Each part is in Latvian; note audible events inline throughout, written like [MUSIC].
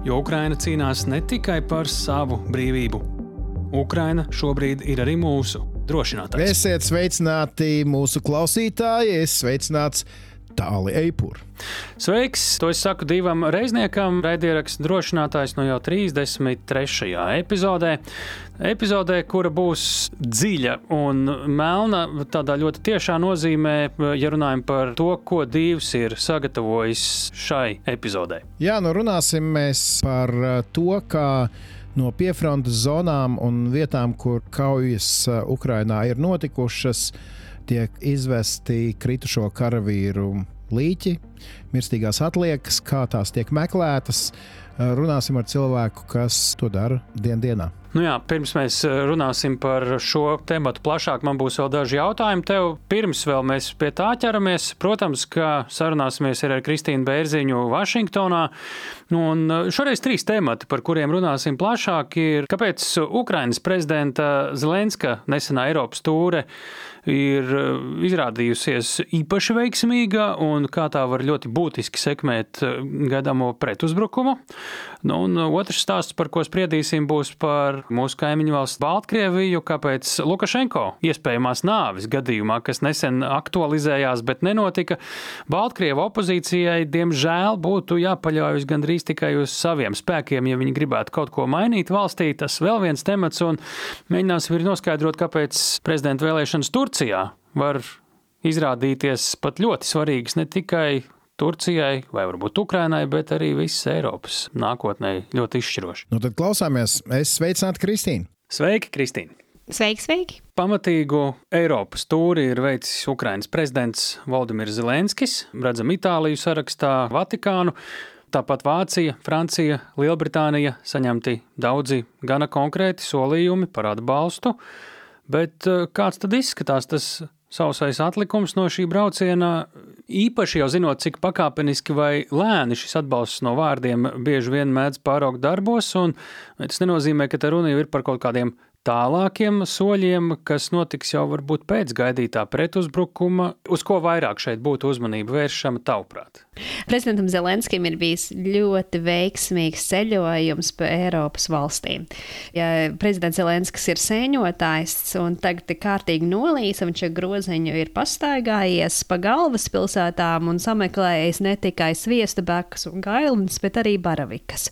Jo Ukraina cīnās ne tikai par savu brīvību. Ukraina šobrīd ir arī mūsu drošinātājs. Esiet sveicināti mūsu klausītāji, es sveicināts Tāli Eipur. Sveiks! To es saku divam reizniekam, raidierakstu drošinātājs no jau 33. epizodē. Epizodē, kura būs dziļa un melna, tādā ļoti tiešā nozīmē, ja runājam par to, ko Dievs ir sagatavojis šai epizodē. Jā, nu runāsim mēs par uh, to, kā no piefrontes zonām un vietām, kur kaujas uh, Ukrainā ir notikušas, tiek izvesti kritušo karavīru līķi, mirstīgās atliekas, kā tās tiek meklētas. Runāsim ar cilvēku, kas to dara dien dienā. Nu jā, pirms mēs runāsim par šo tēmu plašāk, man būs vēl daži jautājumi tev. Pirms mēs pie tā ķeramies, protams, ka sarunāsimies ar Kristīnu Bērziņu Vašingtonā. Un šoreiz trīs temati, par kuriem runāsim plašāk, ir kāpēc Ukrainas prezidenta Zelenska nesenā Eiropas tūre ir eh, izrādījusies īpaši veiksmīga un kā tā var ļoti būtiski sekmēt eh, gaidāmo pretuzbrukumu. Nu, un otrs stāsts, par ko spriedīsim, būs par mūsu kaimiņu valsts Baltkrieviju, kāpēc Lukašenko iespējamās nāves gadījumā, kas nesen aktualizējās, bet nenotika, Baltkrievu opozīcijai diemžēl būtu jāpaļaujas gandrīz tikai uz saviem spēkiem, ja viņi gribētu kaut ko mainīt valstī. Tas vēl viens temats, un mēģināsim ir noskaidrot, kāpēc prezidenta vēlēšanas Turcijā var izrādīties pat ļoti svarīgas ne tikai Turcijai vai varbūt Ukrainai, bet arī visas Eiropas nākotnē ļoti izšķiroši. Nu tad klausāmies, es sveicinātu Kristīnu. Sveiki, Kristīna! Sveiki, sveiki! Pamatīgu Eiropas tūri ir veicis Ukrainas prezidents Valdimirs Zelenskis, redzam Itāliju sarakstā, Vatikānu. Tāpat Vācija, Francija, Lielbritānija saņemti daudzi gana konkrēti solījumi par atbalstu, bet eh, kāds tad izskatās tas sausais atlikums no šī brauciena, īpaši jau zinot, cik pakāpeniski vai lēni šis atbalsts no vārdiem bieži vien mēdz pāraukt darbos, un tas nenozīmē, ka te runa jau ir par kaut kādiem tālākiem soļiem, kas notiks jau varbūt pēc gaidītā pretuzbrukuma, uz ko vairāk šeit būtu uzmanība vēršama tavuprāt? Prezidentam Zelenskim ir bijis ļoti veiksmīgs ceļojums pa Eiropas valstīm. Ja prezidents Zelenskis ir sēņotājs un tagad ir kārtīgi nolīs, viņš ar groziņu ir pastaigājies pa galvaspilsētām un sameklējis ne tikai sviesta bekas un gailnes, bet arī baravikas.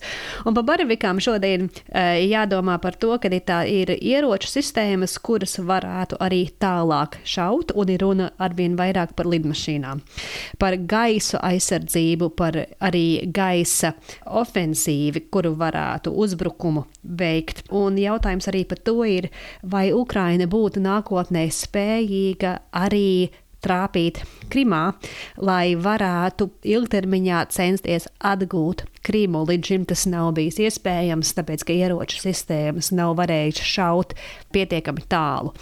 Un pa baravikām šodien e, jādomā par to, ka ir tā ir ieroču sistēmas, kuras varētu arī tālāk šaut, un ir runa arvien vairāk par lidmašīnām, par aizsardzību aizsardzību, par arī gaisa ofensīvi, kuru varētu uzbrukumu veikt. Un jautājums arī par to ir, vai Ukraina būtu nākotnē spējīga arī trāpīt Krimā, lai varētu ilgtermiņā censties atgūt Krimu. Līdz šim tas nav bijis iespējams, tāpēc ka ieroču sistēmas nav varējušas šaut pietiekami tālu.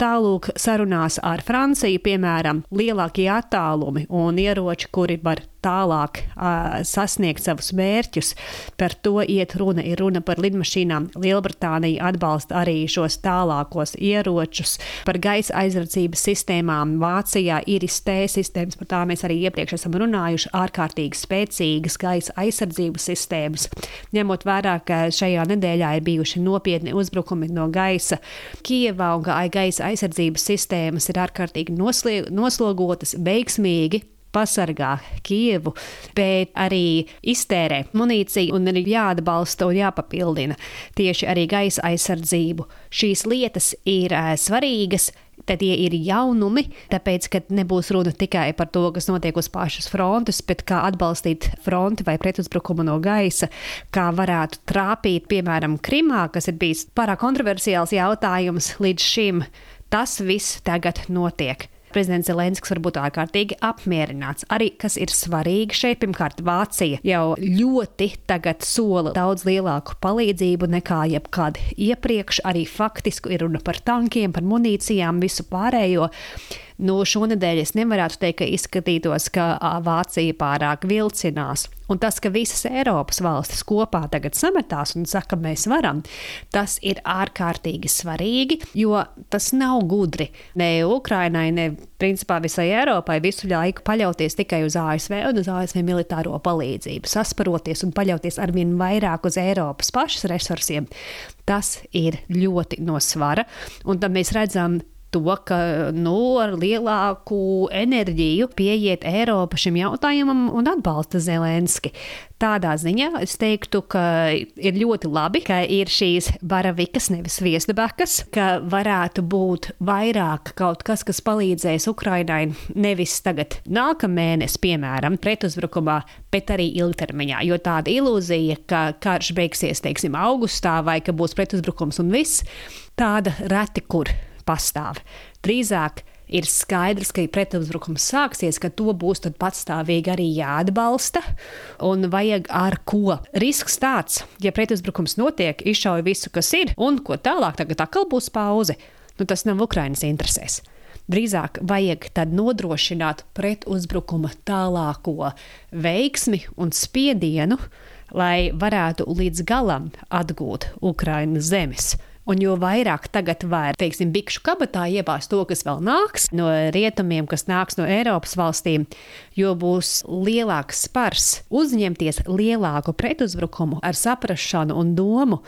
Tālūk, sarunās ar Franciju, piemēram, lielākie attālumi un ieroči, kuri var tālāk uh, sasniegt savus mērķus. Par to iet runa. Ir runa par lidmašīnām. Lielbritānija atbalsta arī šos tālākos ieročus. Par gaisa aizsardzības sistēmām Vācijā ir iztēja sistēmas, par tām mēs arī iepriekš esam runājuši. Ārkārtīgi spēcīgas gaisa aizsardzības sistēmas. Ņemot vērā, ka šajā nedēļā ir bijuši nopietni uzbrukumi no gaisa Kievā un ka gaisa aizsardzības sistēmas ir ārkārtīgi noslogotas, veiksmīgi pasargā Kievu, bet arī iztērē munīciju un ir jāatbalsta un jāpapildina tieši arī gaisa aizsardzību. Šīs lietas ir svarīgas. Tad tie ir jaunumi, tāpēc, ka nebūs runa tikai par to, kas notiek uz pašas frontes, bet kā atbalstīt fronti vai pretuzbrukumu no gaisa, kā varētu trāpīt, piemēram, Krimā, kas ir bijis pārāk kontroversiāls jautājums līdz šim. Tas viss tagad notiek prezidents Zelenskis var būt ārkārtīgi apmierināts. Arī kas ir svarīgi šeit, pirmkārt, Vācija jau ļoti tagad sola daudz lielāku palīdzību nekā jebkad iepriekš. Arī faktiski ir runa par tankiem, par munīcijām, visu pārējo. Nu, šonadēļ es nevarētu teikt, ka izskatītos, ka Vācija pārāk vilcinās. Un tas, ka visas Eiropas valstis kopā tagad sametās un saka, mēs varam, tas ir ārkārtīgi svarīgi, jo tas nav gudri ne Ukrainai, ne principā visai Eiropai visu laiku paļauties tikai uz ASV un uz ASV militāro palīdzību, sasparoties un paļauties arvien vairāk uz Eiropas pašas resursiem. Tas ir ļoti no svara, un tad mēs redzam to, ka nu, ar lielāku enerģiju pieiet Eiropa šim jautājumam un atbalsta Zelenski. Tādā ziņā es teiktu, ka ir ļoti labi, ka ir šīs baravikas, nevis viesdabakas, ka varētu būt vairāk kaut kas, kas palīdzēs Ukrainai nevis tagad nākamēnes, piemēram, pretuzbrukumā, bet arī ilgtermiņā. Jo tāda ilūzija, ka karš beigsies, teiksim, augustā vai ka būs pretuzbrukums un viss, tāda reti kur pastāv. Drīzāk ir skaidrs, ka, pretuzbrukums sāksies, ka to būs patstāvīgi arī jāatbalsta. Un vajag ar ko. Risks tāds, ja pretuzbrukums notiek, izšauj visu, kas ir, un ko tālāk, tagad atkal būs pauze. Nu, tas nav Ukraiņas interesēs. Drīzāk vajag nodrošināt pretuzbrukuma tālāko veiksmi un spiedienu, lai varētu līdz galam atgūt Ukraiņas zemes. Un jo vairāk tagad var, teiksim, bikšu kabatā iebāzt to, kas vēl nāks no rietumiem, kas nāks no Eiropas valstīm, jo būs lielāks spars uzņemties lielāku pretuzbrukumu ar saprašanu un domu,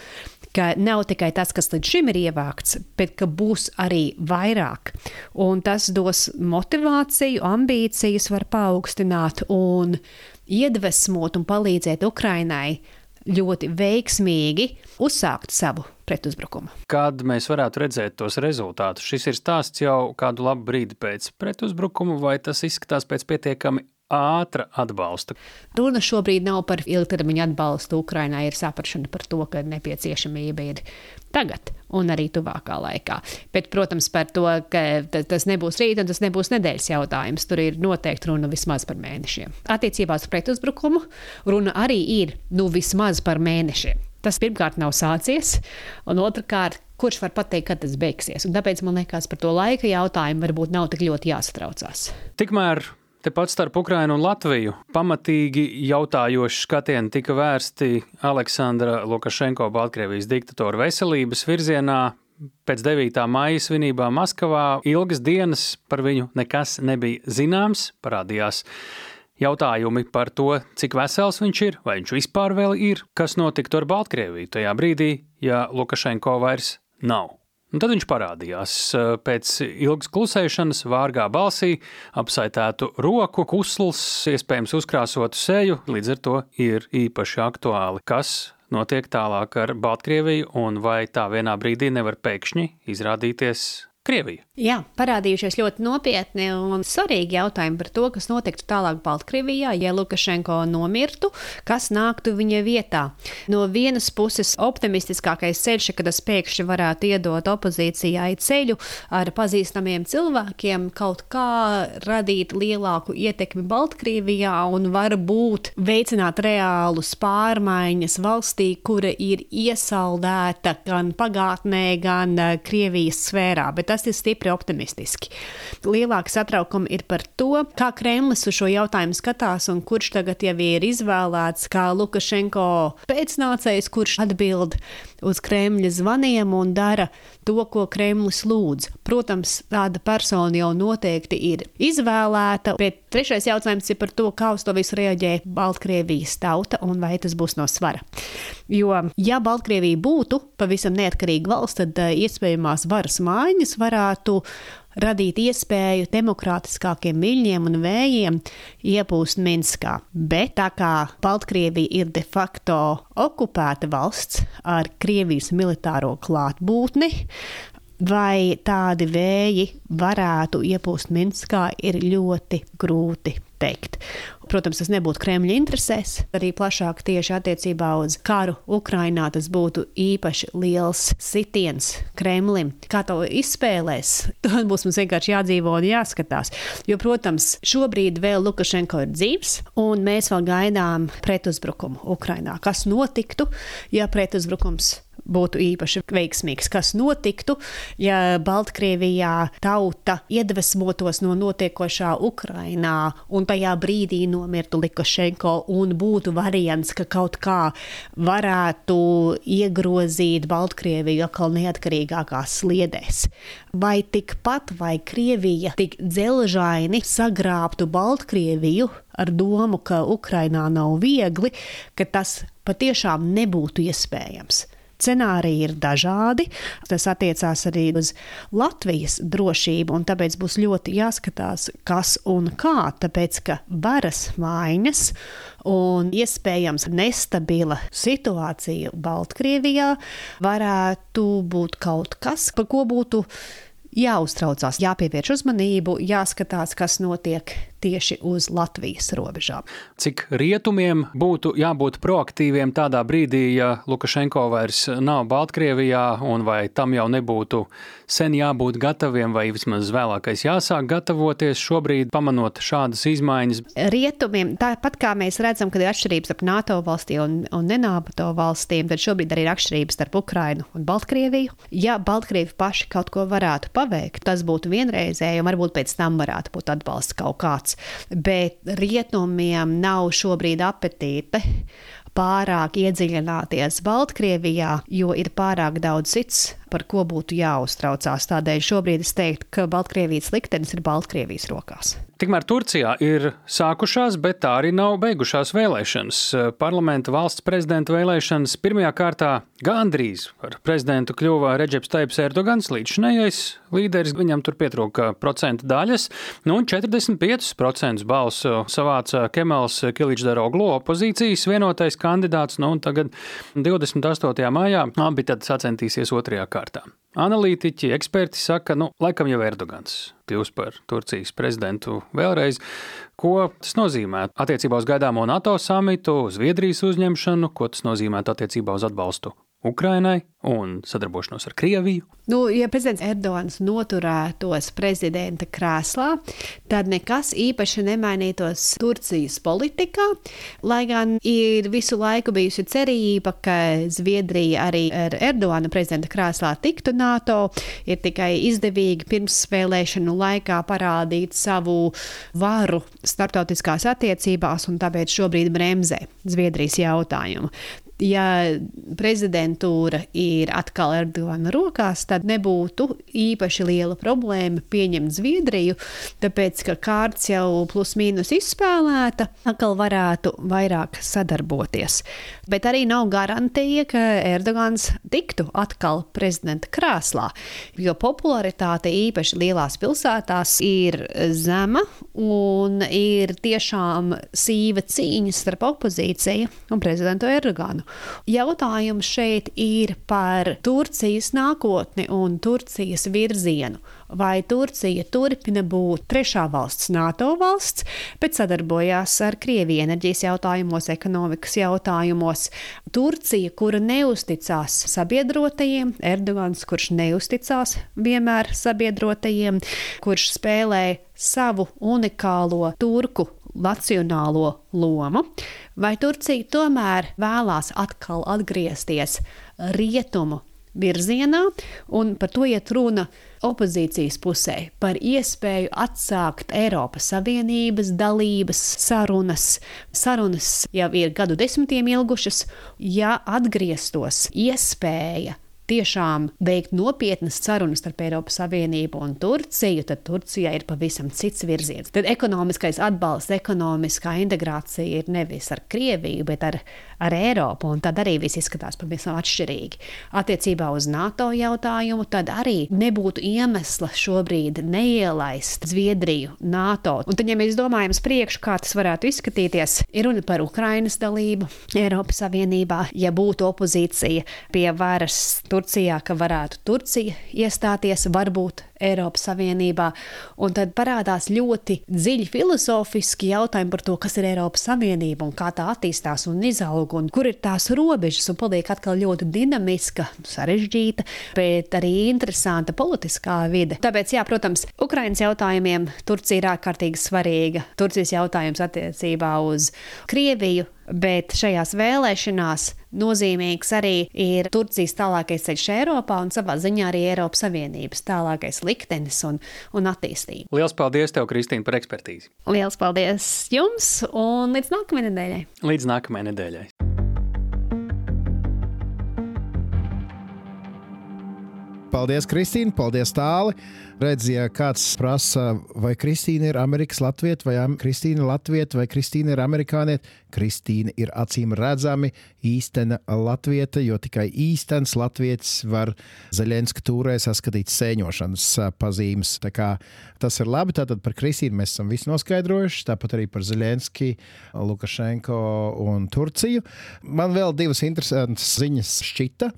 ka nav tikai tas, kas līdz šim ir ievākts, bet ka būs arī vairāk. Un tas dos motivāciju, ambīcijas var paaugstināt un iedvesmot un palīdzēt Ukrainai ļoti veiksmīgi uzsākt savu pretuzbrukumu. Kad mēs varētu redzēt tos rezultātus? Šis ir stāsts jau kādu labu brīdi pēc pretuzbrukuma, vai tas izskatās pēc pietiekami ātra atbalsta. Runa šobrīd nav par ilgtermiņa atbalstu. Ukrainai ir saprašana par to, ka nepieciešamība ir tagad un arī tuvākā laikā. Bet, protams, par to, ka tas nebūs rīt un tas nebūs nedēļas jautājums. Tur ir noteikti runa vismaz par mēnešiem. Attiecībā uz pretuzbrukumu runa arī ir nu, vismaz par mēnešiem. Tas pirmkārt nav sācies, un otrkārt, kurš var pateikt, kad tas beigsies. Un tāpēc man liekas, par to laika jautājumu varbūt nav tik ļoti jāsatraucās. Tikmēr Tepat starp Ukrajinu un Latviju pamatīgi jautājoši skatieni tika vērsti Aleksandra Lukašenko, Baltkrievijas diktatora veselības virzienā. Pēc 9. maija svinībām Maskavā ilgas dienas par viņu nekas nebija zināms. Parādījās jautājumi par to, cik vesels viņš ir, vai viņš vispār vēl ir, kas notiktu ar Baltkrieviju tajā brīdī, ja Lukašenko vairs nav. Un tad viņš parādījās pēc ilgas klusēšanas, vārgā balsī, apsaitētu roku, kusls, iespējams uzkrāsotu seju, līdz ar to ir īpaši aktuāli. Kas notiek tālāk ar Baltkrieviju un vai tā vienā brīdī nevar pēkšņi izrādīties Krieviju. Jā, parādījušies ļoti nopietni un svarīgi jautājumi par to, kas notiktu tālāk Baltkrievijā, ja Lukašenko nomirtu, kas nāktu viņa vietā. No vienas puses, optimistiskākais ceļš, ka tas pēkšņi varētu iedot opozīcijai ceļu ar pazīstamiem cilvēkiem, kaut kā radīt lielāku ietekmi Baltkrievijā un varbūt veicināt reālus pārmaiņas valstī, kura ir iesaldēta gan pagātnē, gan eh, Krievijas sfērā. Bet tas ir stipri optimistiski. Lielāka satraukuma ir par to, kā Kremlis uz šo jautājumu skatās un kurš tagad jau ir izvēlēts kā Lukašenko pēcnācējs, kurš atbild uz Kremļa zvaniem un dara to, ko Kremlis lūdz. Protams, tāda persona jau noteikti ir izvēlēta, bet trešais jautājums ir par to, kā uz to visu reaģē Baltkrievijas tauta un vai tas būs no svara. Jo, ja Baltkrievija būtu pavisam neatkarīga valsts, tad uh, iespējamās varas maiņas varētu radīt iespēju demokrātiskākiem viļņiem un vējiem iepūst Minskā. Bet tā kā Baltkrievija ir de facto okupēta valsts ar Krievijas militāro klātbūtni, vai tādi vēji varētu iepūst Minskā, ir ļoti grūti teikt. Protams, tas nebūtu Kremļa interesēs. Arī plašāk tieši attiecībā uz karu Ukrainā tas būtu īpaši liels sitiens Kremlim. Kā to izspēlēs, [LAUGHS] tad būs mums vienkārši jādzīvo un jāskatās. Jo, protams, šobrīd vēl Lukašenko ir dzīves, un mēs vēl gaidām pretuzbrukumu Ukrainā. Kas notiktu, ja pretuzbrukums būtu īpaši veiksmīgs. Kas notiktu, ja Baltkrievijā tauta iedvesmotos no notiekošā Ukrainā un tajā brīdī nomirtu Likašenko un būtu variants, ka kaut kā varētu iegrozīt Baltkrieviju atkal neatkarīgākās sliedēs. Vai tikpat vai Krievija tik dzelžaini sagrābtu Baltkrieviju ar domu, ka Ukrainā nav viegli, ka tas patiešām nebūtu iespējams. Scenāriji ir dažādi. Tas attiecās arī uz Latvijas drošību, un tāpēc būs ļoti jāskatās, kas un kā. Tāpēc, ka varas vainas un iespējams nestabila situācija Baltkrievijā varētu būt kaut kas, par ko būtu jāuztraucās, jāpievērš uzmanību, jāskatās, kas notiek tieši uz Latvijas robežām. Cik rietumiem būtu jābūt proaktīviem tādā brīdī, ja Lukašenko vairs nav Baltkrievijā, un vai tam jau nebūtu sen jābūt gataviem, vai vismaz vēlākais jāsāk gatavoties šobrīd, pamanot šādas izmaiņas? Rietumiem, tāpat kā mēs redzam, ka ir atšķirības starp NATO valstīm un, un nenābato valstīm, tad šobrīd arī ir atšķirības starp Ukrainu un Baltkrieviju. Ja Baltkrievi paši kaut ko varētu paveikt, tas būtu vienreizēji, un varbūt pēc tam varētu būt atbalsts kaut kāds bet rietumiem nav šobrīd apetīte pārāk iedziļināties Baltkrievijā, jo ir pārāk daudz cits, par ko būtu jāuztraucās. Tādēļ šobrīd es teiktu, ka Baltkrievijas liktenis ir Baltkrievijas rokās. Tikmēr Turcijā ir sākušās, bet tā arī nav beigušās vēlēšanas. Parlamenta valsts prezidenta vēlēšanas pirmajā kārtā gandrīz par prezidentu kļuva Reģeps Taips Erdogans, līdzšinējais līderis. Viņam tur pietrūka procentu daļas, nu un 45% balsu savāca Kemals Kiličdaroglu opozīcijas vienotais kandidāts, nu un tagad 28. maijā abi tad sacentīsies otrajā kārtā. Analītiķi, eksperti saka, nu, laikam jau Erdogans kļūs par Turcijas prezidentu vēlreiz. Ko tas nozīmē attiecībā uz gaidāmo NATO samitu, Zviedrijas uzņemšanu, ko tas nozīmē attiecībā uz atbalstu Ukrainai un sadarbošanos ar Krieviju. Nu, ja prezidents Erdogans noturētos prezidenta krēslā, tad nekas īpaši nemainītos Turcijas politikā. Lai gan ir visu laiku bijusi cerība, ka Zviedrija arī ar Erdogana prezidenta krēslā tiktu NATO, ir tikai izdevīgi pirms vēlēšanu laikā parādīt savu varu starptautiskās attiecībās, un tāpēc šobrīd bremzē Zviedrijas jautājumu ja prezidentūra ir atkal Erdogana rokās, tad nebūtu īpaši liela problēma pieņemt Zviedriju, tāpēc ka kārts jau plus mīnus izspēlēta, atkal varētu vairāk sadarboties. Bet arī nav garantija, ka Erdogans tiktu atkal prezidenta krēslā, jo popularitāte īpaši lielās pilsētās ir zema un ir tiešām sīva cīņa starp opozīciju un prezidentu Erdoganu. Jautājums šeit ir par Turcijas nākotni un Turcijas virzienu. Vai Turcija turpina būt trešā valsts, NATO valsts, bet sadarbojās ar Krieviju enerģijas jautājumos, ekonomikas jautājumos? Turcija, kura neusticās sabiedrotajiem, Erdogans, kurš neusticās vienmēr sabiedrotajiem, kurš spēlē savu unikālo turku nacionālo lomu, vai Turcija tomēr vēlās atkal atgriezties rietumu virzienā, un par to iet runa opozīcijas pusē par iespēju atsākt Eiropas Savienības dalības sarunas. Sarunas jau ir gadu desmitiem ilgušas, ja atgrieztos iespēja tiešām veikt nopietnas sarunas starp Eiropas Savienību un Turciju, tad Turcijai ir pavisam cits virziens. Tad ekonomiskais atbalsts, ekonomiskā integrācija ir nevis ar Krieviju, bet ar, ar Eiropu, un tad arī viss izskatās pavisam atšķirīgi. Attiecībā uz NATO jautājumu, tad arī nebūtu iemesla šobrīd neielaist Zviedriju NATO. Un tad, ja mēs domājam uz priekšu, kā tas varētu izskatīties, ir runa par Ukrainas dalību Eiropas Savienībā, ja būtu opozīcija pie varas Turcijā, ka varētu Turcija iestāties, varbūt Eiropas Savienībā. Un tad parādās ļoti dziļi filozofiski jautājumi par to, kas ir Eiropas Savienība un kā tā attīstās un izaug, un kur ir tās robežas, un paliek atkal ļoti dinamiska, sarežģīta, bet arī interesanta politiskā vide. Tāpēc, jā, protams, Ukraiņas jautājumiem Turcija ir ārkārtīgi svarīga. Turcijas jautājums attiecībā uz Krieviju bet šajās vēlēšanās nozīmīgs arī ir Turcijas tālākais ceļš Eiropā un savā ziņā arī Eiropas Savienības tālākais liktenis un, un attīstība. Lielas paldies tev, Kristīne, par ekspertīzi. Lielas paldies jums un līdz nākamajai nedēļai. Līdz nākamajai nedēļai. Paldies, Kristīne! Paldies, Tāli! Redz, ja kāds prasa, vai Kristīna ir Amerikas Latvieta, vai Kristīna ir Latvieta, vai Kristīna ir Amerikānieta, Kristīna ir acīm redzami īstena Latvieta, jo tikai īstenis Latvijas var Zaļenska tūrē saskatīt sēņošanas pazīmes. Tas ir labi. Tātad par Kristīnu mēs esam visu noskaidrojuši, tāpat arī par Zaļenski, Lukašenko un Turciju. Man vēl divas interesantas ziņas šķita.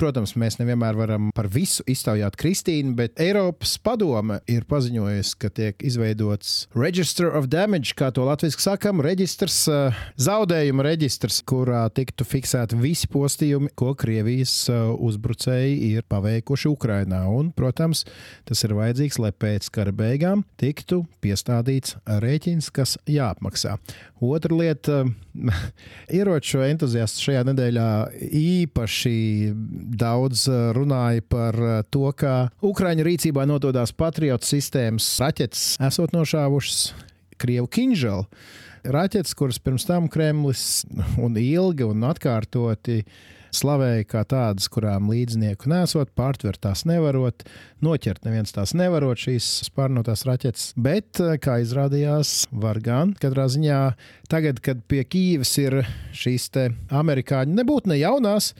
Protams, mēs nevienmēr varam par visu iztaujāt Kristīnu, bet Eiropas padome ir paziņojusi, ka tiek izveidots Register of Damage, kā to latviešu sakām, reģistrs, eh, zaudējuma reģistrs, kurā tiktu fiksēti visi postījumi, ko Krievijas eh, uzbrucēji ir paveikuši Ukrainā. Un, protams, tas ir vajadzīgs, lai pēc kara beigām tiktu piestādīts rēķins, kas jāapmaksā. Otra lieta [LAUGHS] - ieroču entuziasti šajā nedēļā īpaši daudz eh, runāja par to, ka Ukraiņu rīcībā nodot atrodas Patriotu sistēmas raķetes, esot nošāvušas Krievu kinželu. Raķetes, kuras pirms tam Kremlis un ilgi un atkārtoti slavēja kā tādas, kurām līdznieku nesot, pārtvert tās nevarot, noķert neviens tās nevarot, šīs spārnotās raķetes. Bet, kā izrādījās, var gan. Katrā ziņā tagad, kad pie Kīivas ir šīs amerikāņu nebūtu ne jaunās,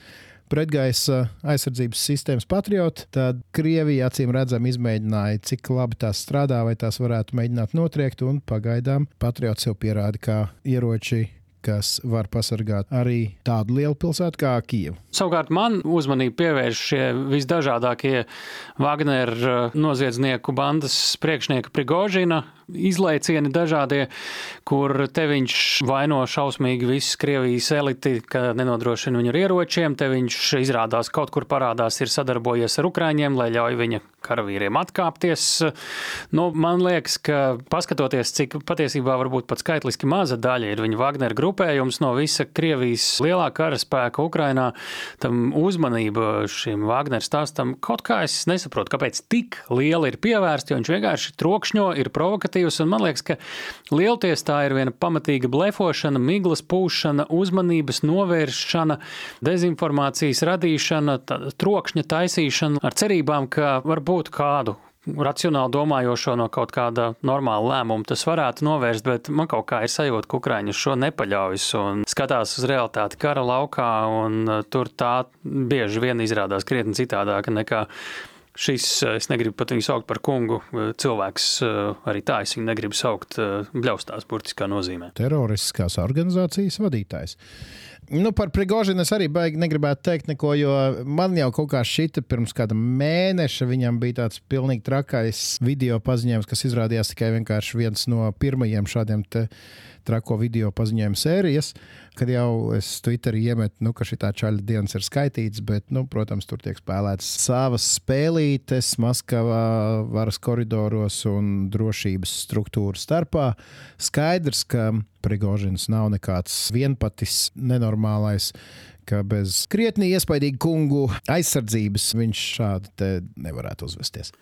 pretgaisa aizsardzības sistēmas patrioti, tad Krievija acīm redzami izmēģināja, cik labi tās strādā, vai tās varētu mēģināt notriekt, un pagaidām patriots jau pierāda, kā ieroči kas var pasargāt arī tādu lielu pilsētu kā Kijava. Savukārt man uzmanību pievērš šie visdažādākie Wagner uh, noziedznieku bandas priekšnieka Prigožina izlaicieni dažādie, kur te viņš vaino šausmīgi visu Krievijas eliti, ka nenodrošina viņu ar ieročiem, te viņš izrādās kaut kur parādās, ir sadarbojies ar Ukraiņiem, lai ļauj viņa karavīriem atkāpties. Nu, man liekas, ka paskatoties, cik patiesībā varbūt pat skaitliski maza daļa ir viņa Wagner grupējums no visa Krievijas lielā karaspēka Ukrainā, tam uzmanība šim Wagner stāstam kaut kā es nesaprotu, kāpēc tik liela ir pievērsta, jo viņš vienkārši trokšņo, ir provokatīvs, un man liekas, ka lielties tā ir viena pamatīga blefošana, miglas pūšana, uzmanības novēršana, dezinformācijas radīšana, trokšņa taisīšana ar cerībām, ka varbūt kādu racionāli domājošo no kaut kāda normāla lēmuma tas varētu novērst, bet man kaut kā ir sajūta, ka Ukraiņi šo nepaļaujas un skatās uz realitāti kara laukā, un uh, tur tā bieži vien izrādās krietni citādāka nekā. Šis, uh, es negribu pat viņu saukt par kungu, uh, cilvēks arī tā, es viņu negribu saukt bļaustās burtiskā nozīmē. Teroristiskās organizācijas vadītājs. Nu, par Prigožinu es arī baigi negribētu teikt neko, jo man jau kaut kā šita pirms kāda mēneša viņam bija tāds pilnīgi trakais video paziņojums, kas izrādījās tikai vienkārši viens no pirmajiem šādiem te trako video paziņojumu sērijas, kad jau es Twitterī iemetu, nu, ka šī čaļa dienas ir skaitīts, bet, nu, protams, tur tiek spēlētas savas spēlītes Maskavā, varas koridoros un drošības struktūru starpā. Skaidrs, ka Prigožins nav nekāds vienpatis, nenormālais ka bez krietni iespaidīga kungu aizsardzības viņš šādi nevarētu uzvesties.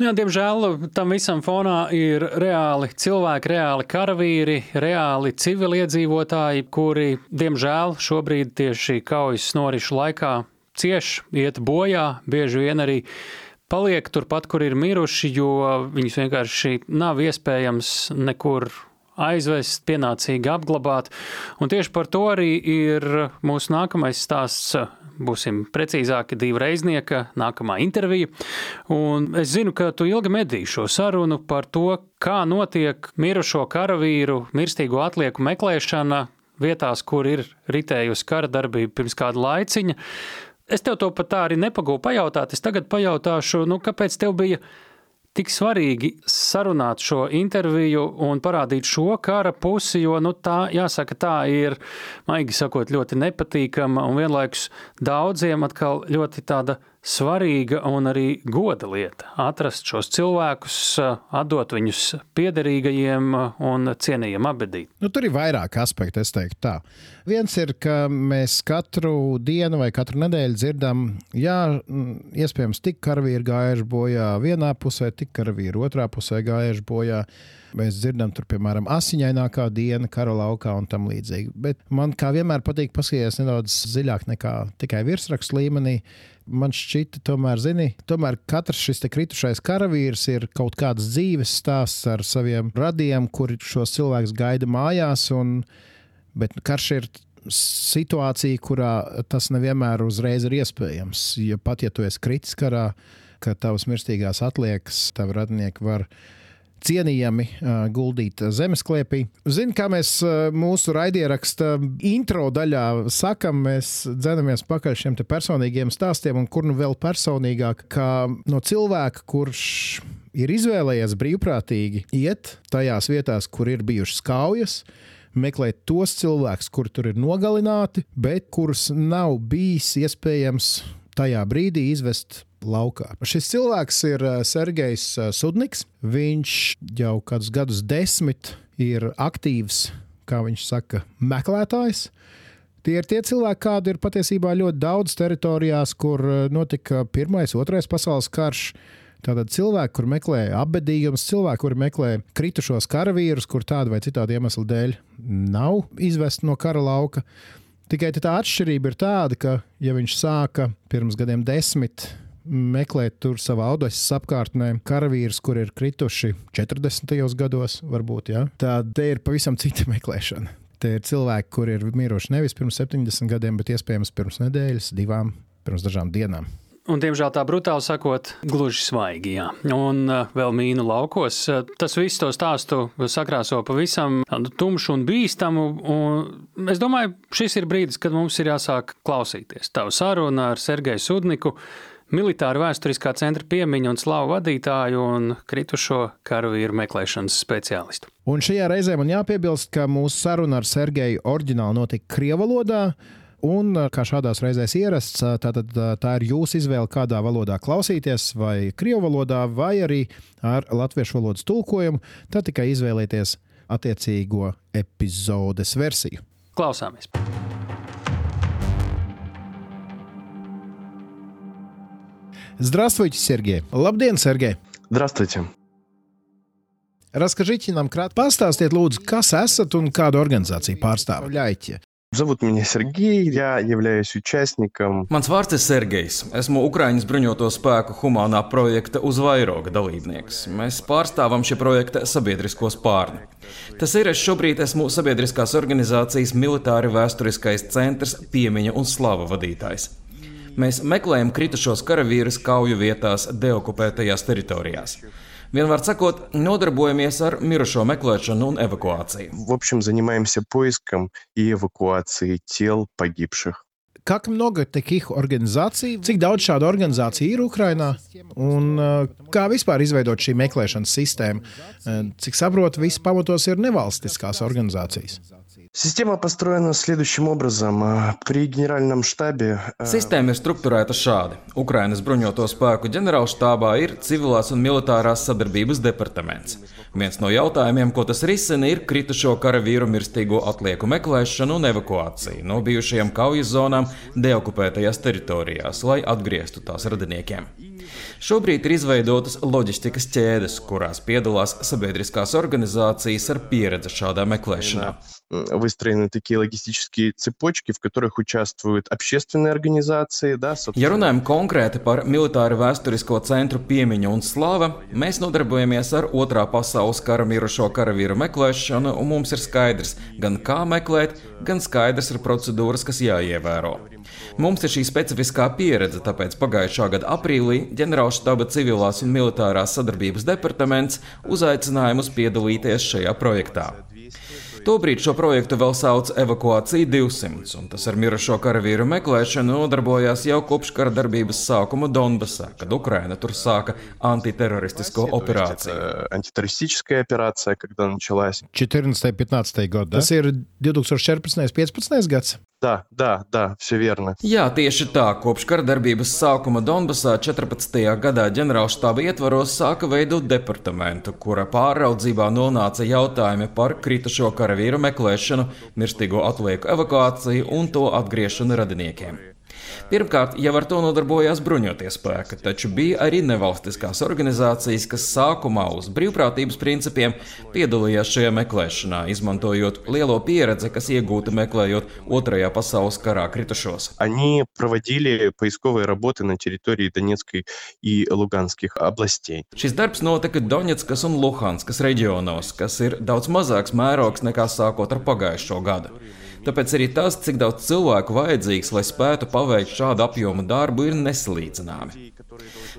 Nu jā, diemžēl tam visam fonā ir reāli cilvēki, reāli karavīri, reāli civiliedzīvotāji, kuri, diemžēl, šobrīd tieši kaujas norišu laikā cieš, iet bojā, bieži vien arī paliek turpat, kur ir miruši, jo viņus vienkārši nav iespējams nekur aizvest, pienācīgi apglabāt. Un tieši par to arī ir mūsu nākamais stāsts. Būsim precīzāki, divi reiznieka, nākamā intervija. Un es zinu, ka tu ilgi medīji šo sarunu par to, kā notiek mirušo karavīru mirstīgo atlieku meklēšana vietās, kur ir ritējusi kara darbība pirms kāda laiciņa. Es tev to pat tā arī nepagūju pajautāt. Es tagad pajautāšu, nu, kāpēc tev bija tik svarīgi sarunāt šo interviju un parādīt šo kara pusi, jo nu, tā, jāsaka, tā ir, maigi sakot, ļoti nepatīkama un vienlaikus daudziem atkal ļoti tāda svarīga un arī goda lieta - atrast šos cilvēkus, atdot viņus piederīgajiem un cienījam abedīt. Nu, tur ir vairāk aspektu, es teiktu tā. Viens ir, ka mēs katru dienu vai katru nedēļu dzirdam, jā, iespējams, tik karavīri gājuši bojā vienā pusē, tik karavīri otrā pusē gājuši bojā. Mēs dzirdam, tur, piemēram, asiņainākā diena kara laukā un tam līdzīgi. Bet man kā vienmēr patīk paskatīties nedaudz dziļāk nekā tikai virsrakstu līmenī man šķita, tomēr, zini, tomēr katrs šis kritušais karavīrs ir kaut kāds dzīves stāsts ar saviem radiem, kuri šos cilvēkus gaida mājās. Un, bet karš ir situācija, kurā tas nevienmēr uzreiz ir iespējams. Ja pat ja tu esi kritis karā, ka tavas mirstīgās atliekas, tavi radinieki var cienījami guldīt zemesklēpī. Zinu, kā mēs mūsu raidieraksta intro daļā sakam, mēs dzenamies pakaļ šiem personīgiem stāstiem, un kur nu vēl personīgāk, kā no cilvēka, kurš ir izvēlējies brīvprātīgi iet tajās vietās, kur ir bijušas kaujas meklēt tos cilvēkus, kuri tur ir nogalināti, bet kurus nav bijis iespējams tajā brīdī izvest laukā. Šis cilvēks ir eh, Sergejs eh, Sudniks. Viņš jau kādus gadus desmit ir aktīvs, kā viņš saka, meklētājs. Tie ir tie cilvēki, kādi ir patiesībā ļoti daudz teritorijās, kur eh, notika Pirmais, Otrais pasaules karš. Tātad cilvēki, kur meklē apbedījumus, cilvēki, kur meklē kritušos karavīrus, kur tādu vai citādu iemeslu dēļ nav izvest no kara lauka. Tikai tā atšķirība ir tāda, ka, ja viņš sāka pirms gadiem desmit meklēt tur savā audases apkārtnē karavīrus, kur ir krituši 40. gados, varbūt, ja? tad te ir pavisam cita [LAUGHS] meklēšana. Te ir cilvēki, kuri ir miruši nevis pirms 70 gadiem, bet iespējams pirms nedēļas, divām, pirms dažām dienām. Un, diemžēl tā brutāli sakot, gluži svaigi. Jā. Un uh, vēl mīnu laukos. Tas viss to stāstu sakrāso pavisam tumšu un bīstamu. Un es domāju, šis ir brīdis, kad mums ir jāsāk klausīties. Tavu sarunu ar Sergeju Sudniku militāra vēsturiskā centra piemiņu un slavu vadītāju un kritušo karavīru meklēšanas speciālistu. Un šajā reizē man jāpiebilst, ka mūsu saruna ar Sergeju oriģināli notika Krievijas valodā. Un, kā šādās reizēs ierasts, tātad, tā ir jūsu izvēle, kādā valodā klausīties, vai krievu valodā, vai arī ar latviešu valodas tulkojumu. Tad tikai izvēlieties attiecīgo epizodes versiju. Klausāmies! Здравствуйте, Сергей. Labdien, Sergei! Здравствуйте! Расскажите нам кратко, pastāstiet, lūdzu, kas esat un kādu organizāciju pārstāvjat. Zovut меня Сергей, я являюсь участником. Mans vārds ir Sergejs. Esmu Ukraiņas bruņoto spēku humānā projekta uz vairoga dalībnieks. Mēs pārstāvam šī projekta sabiedrisko spārnu. Tas ir, es šobrīd esmu sabiedriskās organizācijas militāri vēsturiskais centrs piemiņa un slava vadītājs. Mēs meklējam kritušos karavīrus kauju vietās, deokupētajās teritorijās. Vienmēr sakot, nodarbojamies ar mirušo meklēšanu un evakuāciju. В общем, занимаемся поиском и эвакуацией тел погибших. Как много таких организаций, cik daudz šādu organizāciju ir Ukrajinā, un uh, kā vispār izveidot šī meklēšanas sistēma? Uh, cik saprotu, viss pamatos ir nevalstiskās organizācijas. Система построена следующим образом. При генеральном штабе... Sistēma ir strukturēta šādi. Ukrainas bruņoto spēku ģenerālštābā ir civilās un militārās sadarbības departaments. Viens no jautājumiem, ko tas risina, ir kritušo karavīru mirstīgo atlieku meklēšana un evakuācija no bijušajām kaujas zonām deokupētajās teritorijās, lai atgrieztu tās radiniekiem. Šobrīd ir izveidotas loģistikas ķēdes, kurās piedalās sabiedriskās organizācijas ar pieredzi šādā meklēšanā. Выстроены такие логистические цепочки, в которых участвуют общественные организации. Да, ja runājam konkrēti par militāru vēsturisko centru piemiņu un slāva, mēs nodarbojamies ar otrā pasaules kara mirušo karavīru meklēšanu, un mums ir skaidrs, gan kā meklēt, gan skaidrs ir procedūras, kas jāievēro. Mums ir šī specifiskā pieredze, tāpēc pagājušā gada aprīlī ģenerālštaba civilās un militārās sadarbības departaments uzaicināja mūs piedalīties šajā projektā. Tobrīd šo projektu vēl sauc Evakuācija 200, un tas ar mirušo karavīru meklēšanu nodarbojās jau kopš kara darbības sākuma Donbasā, kad Ukraina tur sāka antiteroristisko operāciju. 14-15 gadi. Tas ir 2014. un 2015 gads. Да, да, да, все верно. Jā, tieši tā. Kopš kara darbības sākuma Donbasā 14. gadā ģenerālštāba ietvaros sāka veidot departamentu, kura pāraudzībā nonāca jautājumi par kritušo karavīru meklēšanu, mirstīgo atlieku evakuāciju un to atgriešanu radiniekiem. Pirmkārt, jau ar to nodarbojās bruņotie spēki, taču bija arī nevalstiskās organizācijas, kas sākumā uz brīvprātības principiem piedalījās šajā meklēšanā, izmantojot lielo pieredzi, kas iegūta meklējot Otrajā pasaules karā kritušos. Они проводили поисковые работы на территории Донецкой и Луганских областей. Šis darbs notika Donetskas un Luhanskas reģionos, kas ir daudz mazāks mērogs nekā sākot ar pagājušo gadu. Tāpēc arī tas, cik daudz cilvēku vajadzīgs, lai spētu paveikt šādu apjomu darbu, ir nesalīdzināmi.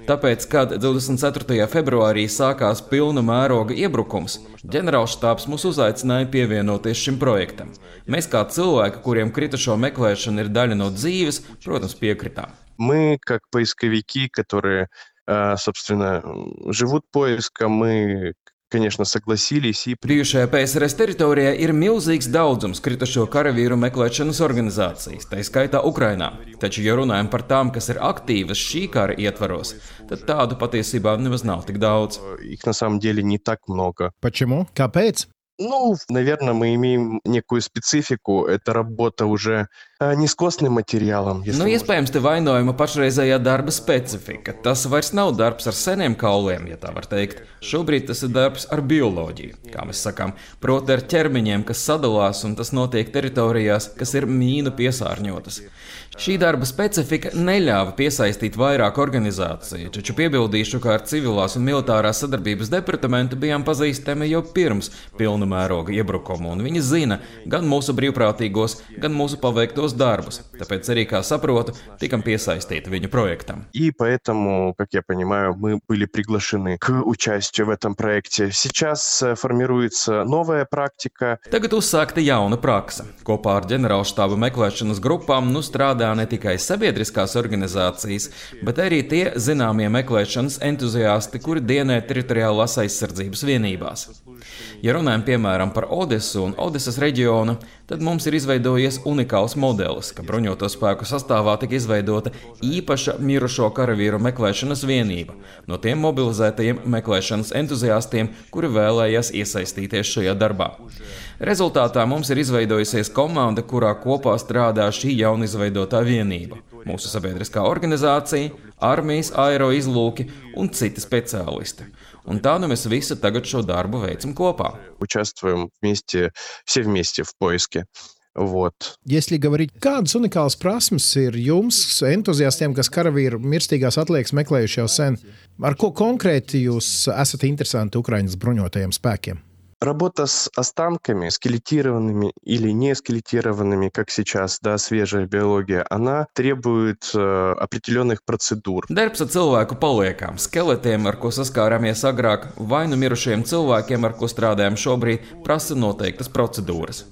Tāpēc, kad 24. februārī sākās pilna mēroga iebrukums, ģenerālštāps mūs uzaicināja pievienoties šim projektam. Mēs, kā cilvēki, kuriem kritušo meklēšana ir daļa no dzīves, protams, piekritām. Мы, как поисковики, которые, э, собственно, живут поиском, мы, конечно, согласились и при- Bijušajā PSRS teritorijā ir milzīgs daudzums kritušo karavīru meklēšanas organizācijas, tā skaitā Ukrainā. Taču, ja runājam par tām, kas ir aktīvas šī kara ietvaros, tad tādu patiesībā nemaz nav tik daudz. их на самом деле не так много. Почему? Kāpēc? Ну, наверное, мы имеем некую специфику. Это работа уже э, не с костным материалом. если Nu, можно iespējams, te vainojama pašreizējā darba specifika. Tas vairs nav darbs ar seniem kauliem, ja tā var teikt. Šobrīd tas ir darbs ar bioloģiju, kā mēs sakām, proti ar ķermeņiem, kas sadalās, un tas notiek teritorijās, kas ir mīnu piesārņotas. Šī darba specifika neļāva piesaistīt vairāk organizāciju, taču piebildīšu, ka ar civilās un militārās sadarbības departamentu bijām pazīstami jau pirms pilna mēroga iebrukuma, un viņi zina gan mūsu brīvprātīgos, gan mūsu paveiktos darbus. Tāpēc arī, kā saprotu, tikam piesaistīti viņu projektam. И поэтому, как я понимаю, мы были приглашены к участию в этом проекте. Сейчас э, формируется новая практика. Tagad uzsākta jauna praksa. Kopā ar ģenerālštāba meklēšanas grupām nu strādā ne tikai sabiedriskās organizācijas, bet arī tie zināmie meklēšanas entuziasti, kuri dienē teritoriālās aizsardzības vienībās. Ja runājam piemēram par Odesu un Odesas reģionu, tad mums ir izveidojies unikāls modelis, ka bruņoto spēku sastāvā tika izveidota īpaša mirušo karavīru meklēšanas vienība no tiem mobilizētajiem meklēšanas entuziastiem, kuri vēlējās iesaistīties šajā darbā. Rezultātā mums ir izveidojusies komanda, kurā kopā strādā šī jaunizveidotā vienība - mūsu sabiedriskā organizācija, armijas aeroizlūki un citi speciālisti. Un tā nu mēs visi tagad šo darbu veicam kopā. Участвуем вместе, все вместе в поиске. Вот. Если говорить, kādas unikālas prasmes ir jums, entuziastiem, kas karavīru mirstīgās atliekas meklējuši jau sen, ar ko konkrēti jūs esat interesanti Ukraiņas bruņotajiem spēkiem? Работа с останками, скелетированными или не скелетированными, как сейчас, да, свежая биология, она требует э, определенных процедур. Darbs ar cilvēku paliekām, skeletiem, ar ko saskārāmies agrāk, vai nu mirušajiem cilvēkiem, ar ko strādājam šobrīd, prasa noteiktas procedūras.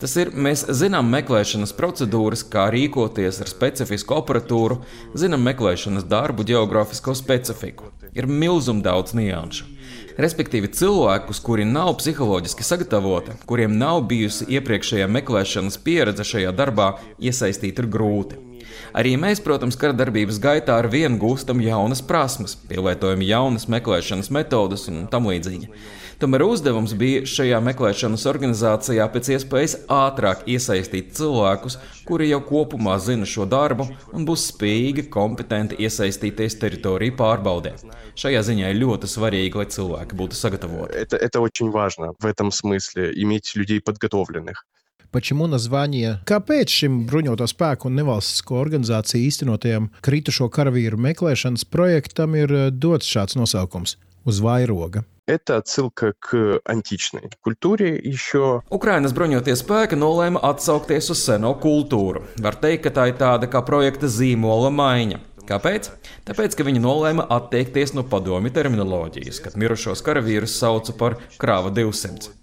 Tas ir, mēs zinām meklēšanas procedūras, kā rīkoties ar specifisku aparatūru, zinām meklēšanas darbu, geogrāfisko specifiku. Ir milzum daudz nianšu. Respektīvi, cilvēkus, kuri nav psiholoģiski sagatavoti, kuriem nav bijusi iepriekšējā meklēšanas pieredze šajā darbā, iesaistīt ir grūti. Arī mēs, protams, kara darbības gaitā ar vienu gūstam jaunas prasmes, pielietojam jaunas meklēšanas metodes un tam līdzīgi. Tomēr uzdevums bija šajā meklēšanas organizācijā pēc iespējas ātrāk iesaistīt cilvēkus, kuri jau kopumā zina šo darbu un būs spējīgi kompetenti iesaistīties teritoriju pārbaudē. Šajā ziņā ir ļoti svarīgi, lai cilvēki būtu sagatavoti. Это, это очень важно в этом смысле, иметь людей подготовленных. Почему название? Kāpēc šim bruņoto spēku un nevalstisko organizāciju īstenotajam kritušo karavīru meklēšanas projektam ir eh, dots šāds nosaukums - uz vairoga? Это отсылка к античной культуре еще. Ukrainas bruņotie spēki nolēma atsaukties uz seno kultūru. Var teikt, ka tā ir tāda kā projekta zīmola maiņa. Kāpēc? Tāpēc, ka viņi nolēma atteikties no padomju terminoloģijas, kad mirušos karavīrus sauca par krāva 200.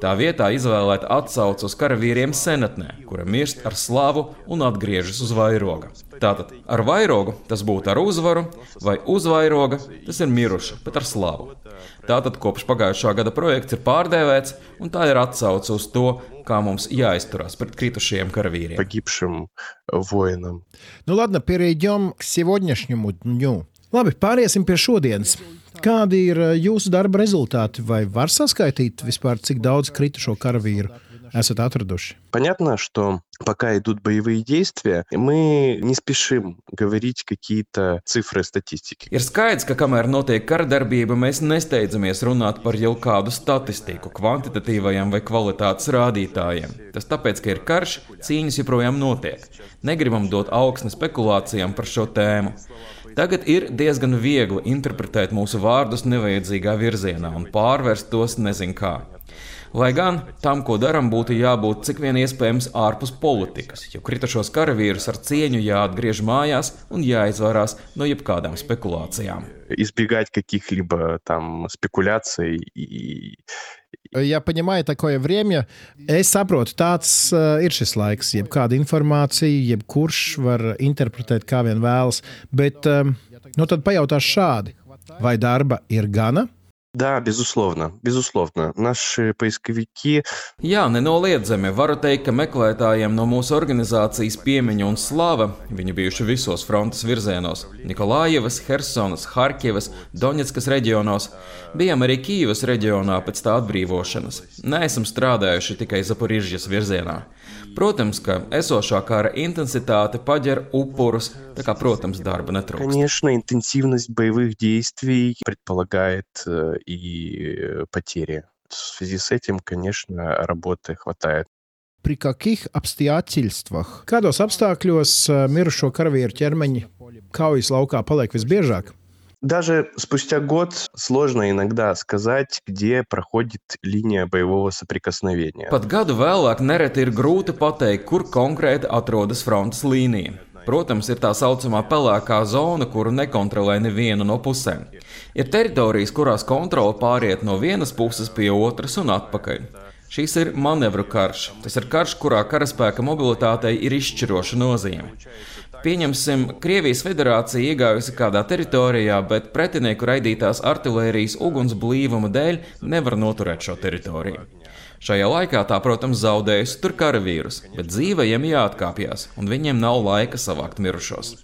Tā vietā izvēlēta atsauce uz karavīriem senatnē, kura mirst ar slavu un atgriežas uz vairoga. Tātad ar vairogu tas būtu ar uzvaru, vai uz vairoga tas ir miruši, bet ar slavu. Tātad kopš pagājušā gada projekts ir pārdēvēts, un tā ir atsauce uz to, kā mums jāizturās pret kritušajiem karavīriem. Погибшим воинам. Nu, ладно, перейдем к сегодняшнему дню. Labi, pāriesim pie šodienas. Kādi ir eh, jūsu darba rezultāti? Vai var saskaitīt vispār, cik daudz kritušo karavīru esat atraduši? Понятно, что пока идут боевые действия, мы не спешим говорить какие-то цифры статистики. Ir skaidrs, ka kamēr notiek kara darbība, mēs nesteidzamies runāt par jau kādu statistiku, kvantitatīvajiem vai kvalitātes rādītājiem. Tas tāpēc, ka ir karš, cīņas joprojām notiek. Negribam dot augsni spekulācijām par šo tēmu. Tagad ir diezgan viegli interpretēt mūsu vārdus nevajadzīgā virzienā un pārvērst tos nezin kā. Lai gan tam, ko darām, būtu jābūt cik vien iespējams ārpus politikas, jo kritušos karavīrus ar cieņu jāatgriež mājās un jāizvairās no jebkādām spekulācijām. Избегать каких-либо там спекуляций и Ja понимаю такое время, es saprotu, tāds uh, ir šis laiks. Jebkāda informācija, jebkurš var interpretēt kā vien vēlas. Bet um, nu tad pajautāšu šādi: vai darba ir gana? Да, безусловно, безусловно. Наши поисковики Jā, nenoliedzami varu teikt, ka meklētājiem no mūsu organizācijas piemiņa un slava viņi bijuši visos frontes virzienos - Nikolājevas, Helsonas, Harkivas, Doņetskas reģionos, bijām arī Kīvas reģionā pēc tā atbrīvošanas. Neesam strādājuši tikai Zaporižģas virzienā. Protams, ka esošā kara intensitāte paģer upurus, tā kā, protams, darba netrūkst. Конечно, интенсивность боевых действий предполагает э, и э, потери. В связи с этим, конечно, работы хватает. При каких обстоятельствах? Kādos apstākļos uh, mirušo karavīru ķermeņi kaujas laukā paliek visbiežāk? Даже спустя год сложно иногда сказать, где проходит линия боевого соприкосновения. Pat gadu vēlāk nereti ir grūti pateikt, kur konkrēti atrodas frontes līnija. Protams, ir tā saucamā pelēkā zona, kuru nekontrolē neviena no pusēm. Ir teritorijas, kurās kontrole pāriet no vienas puses pie otras un atpakaļ. Šīs ir manevru karš. Tas ir karš, kurā karaspēka mobilitātei ir izšķiroša nozīme. Pieņemsim, Krievijas federācija iegājusi kādā teritorijā, bet pretinieku raidītās artērijas uguns blīvuma dēļ nevar noturēt šo teritoriju. Šajā laikā tā, protams, zaudējusi tur karavīrus, bet dzīvajiem jāatkāpjas, un viņiem nav laika savākt mirušos.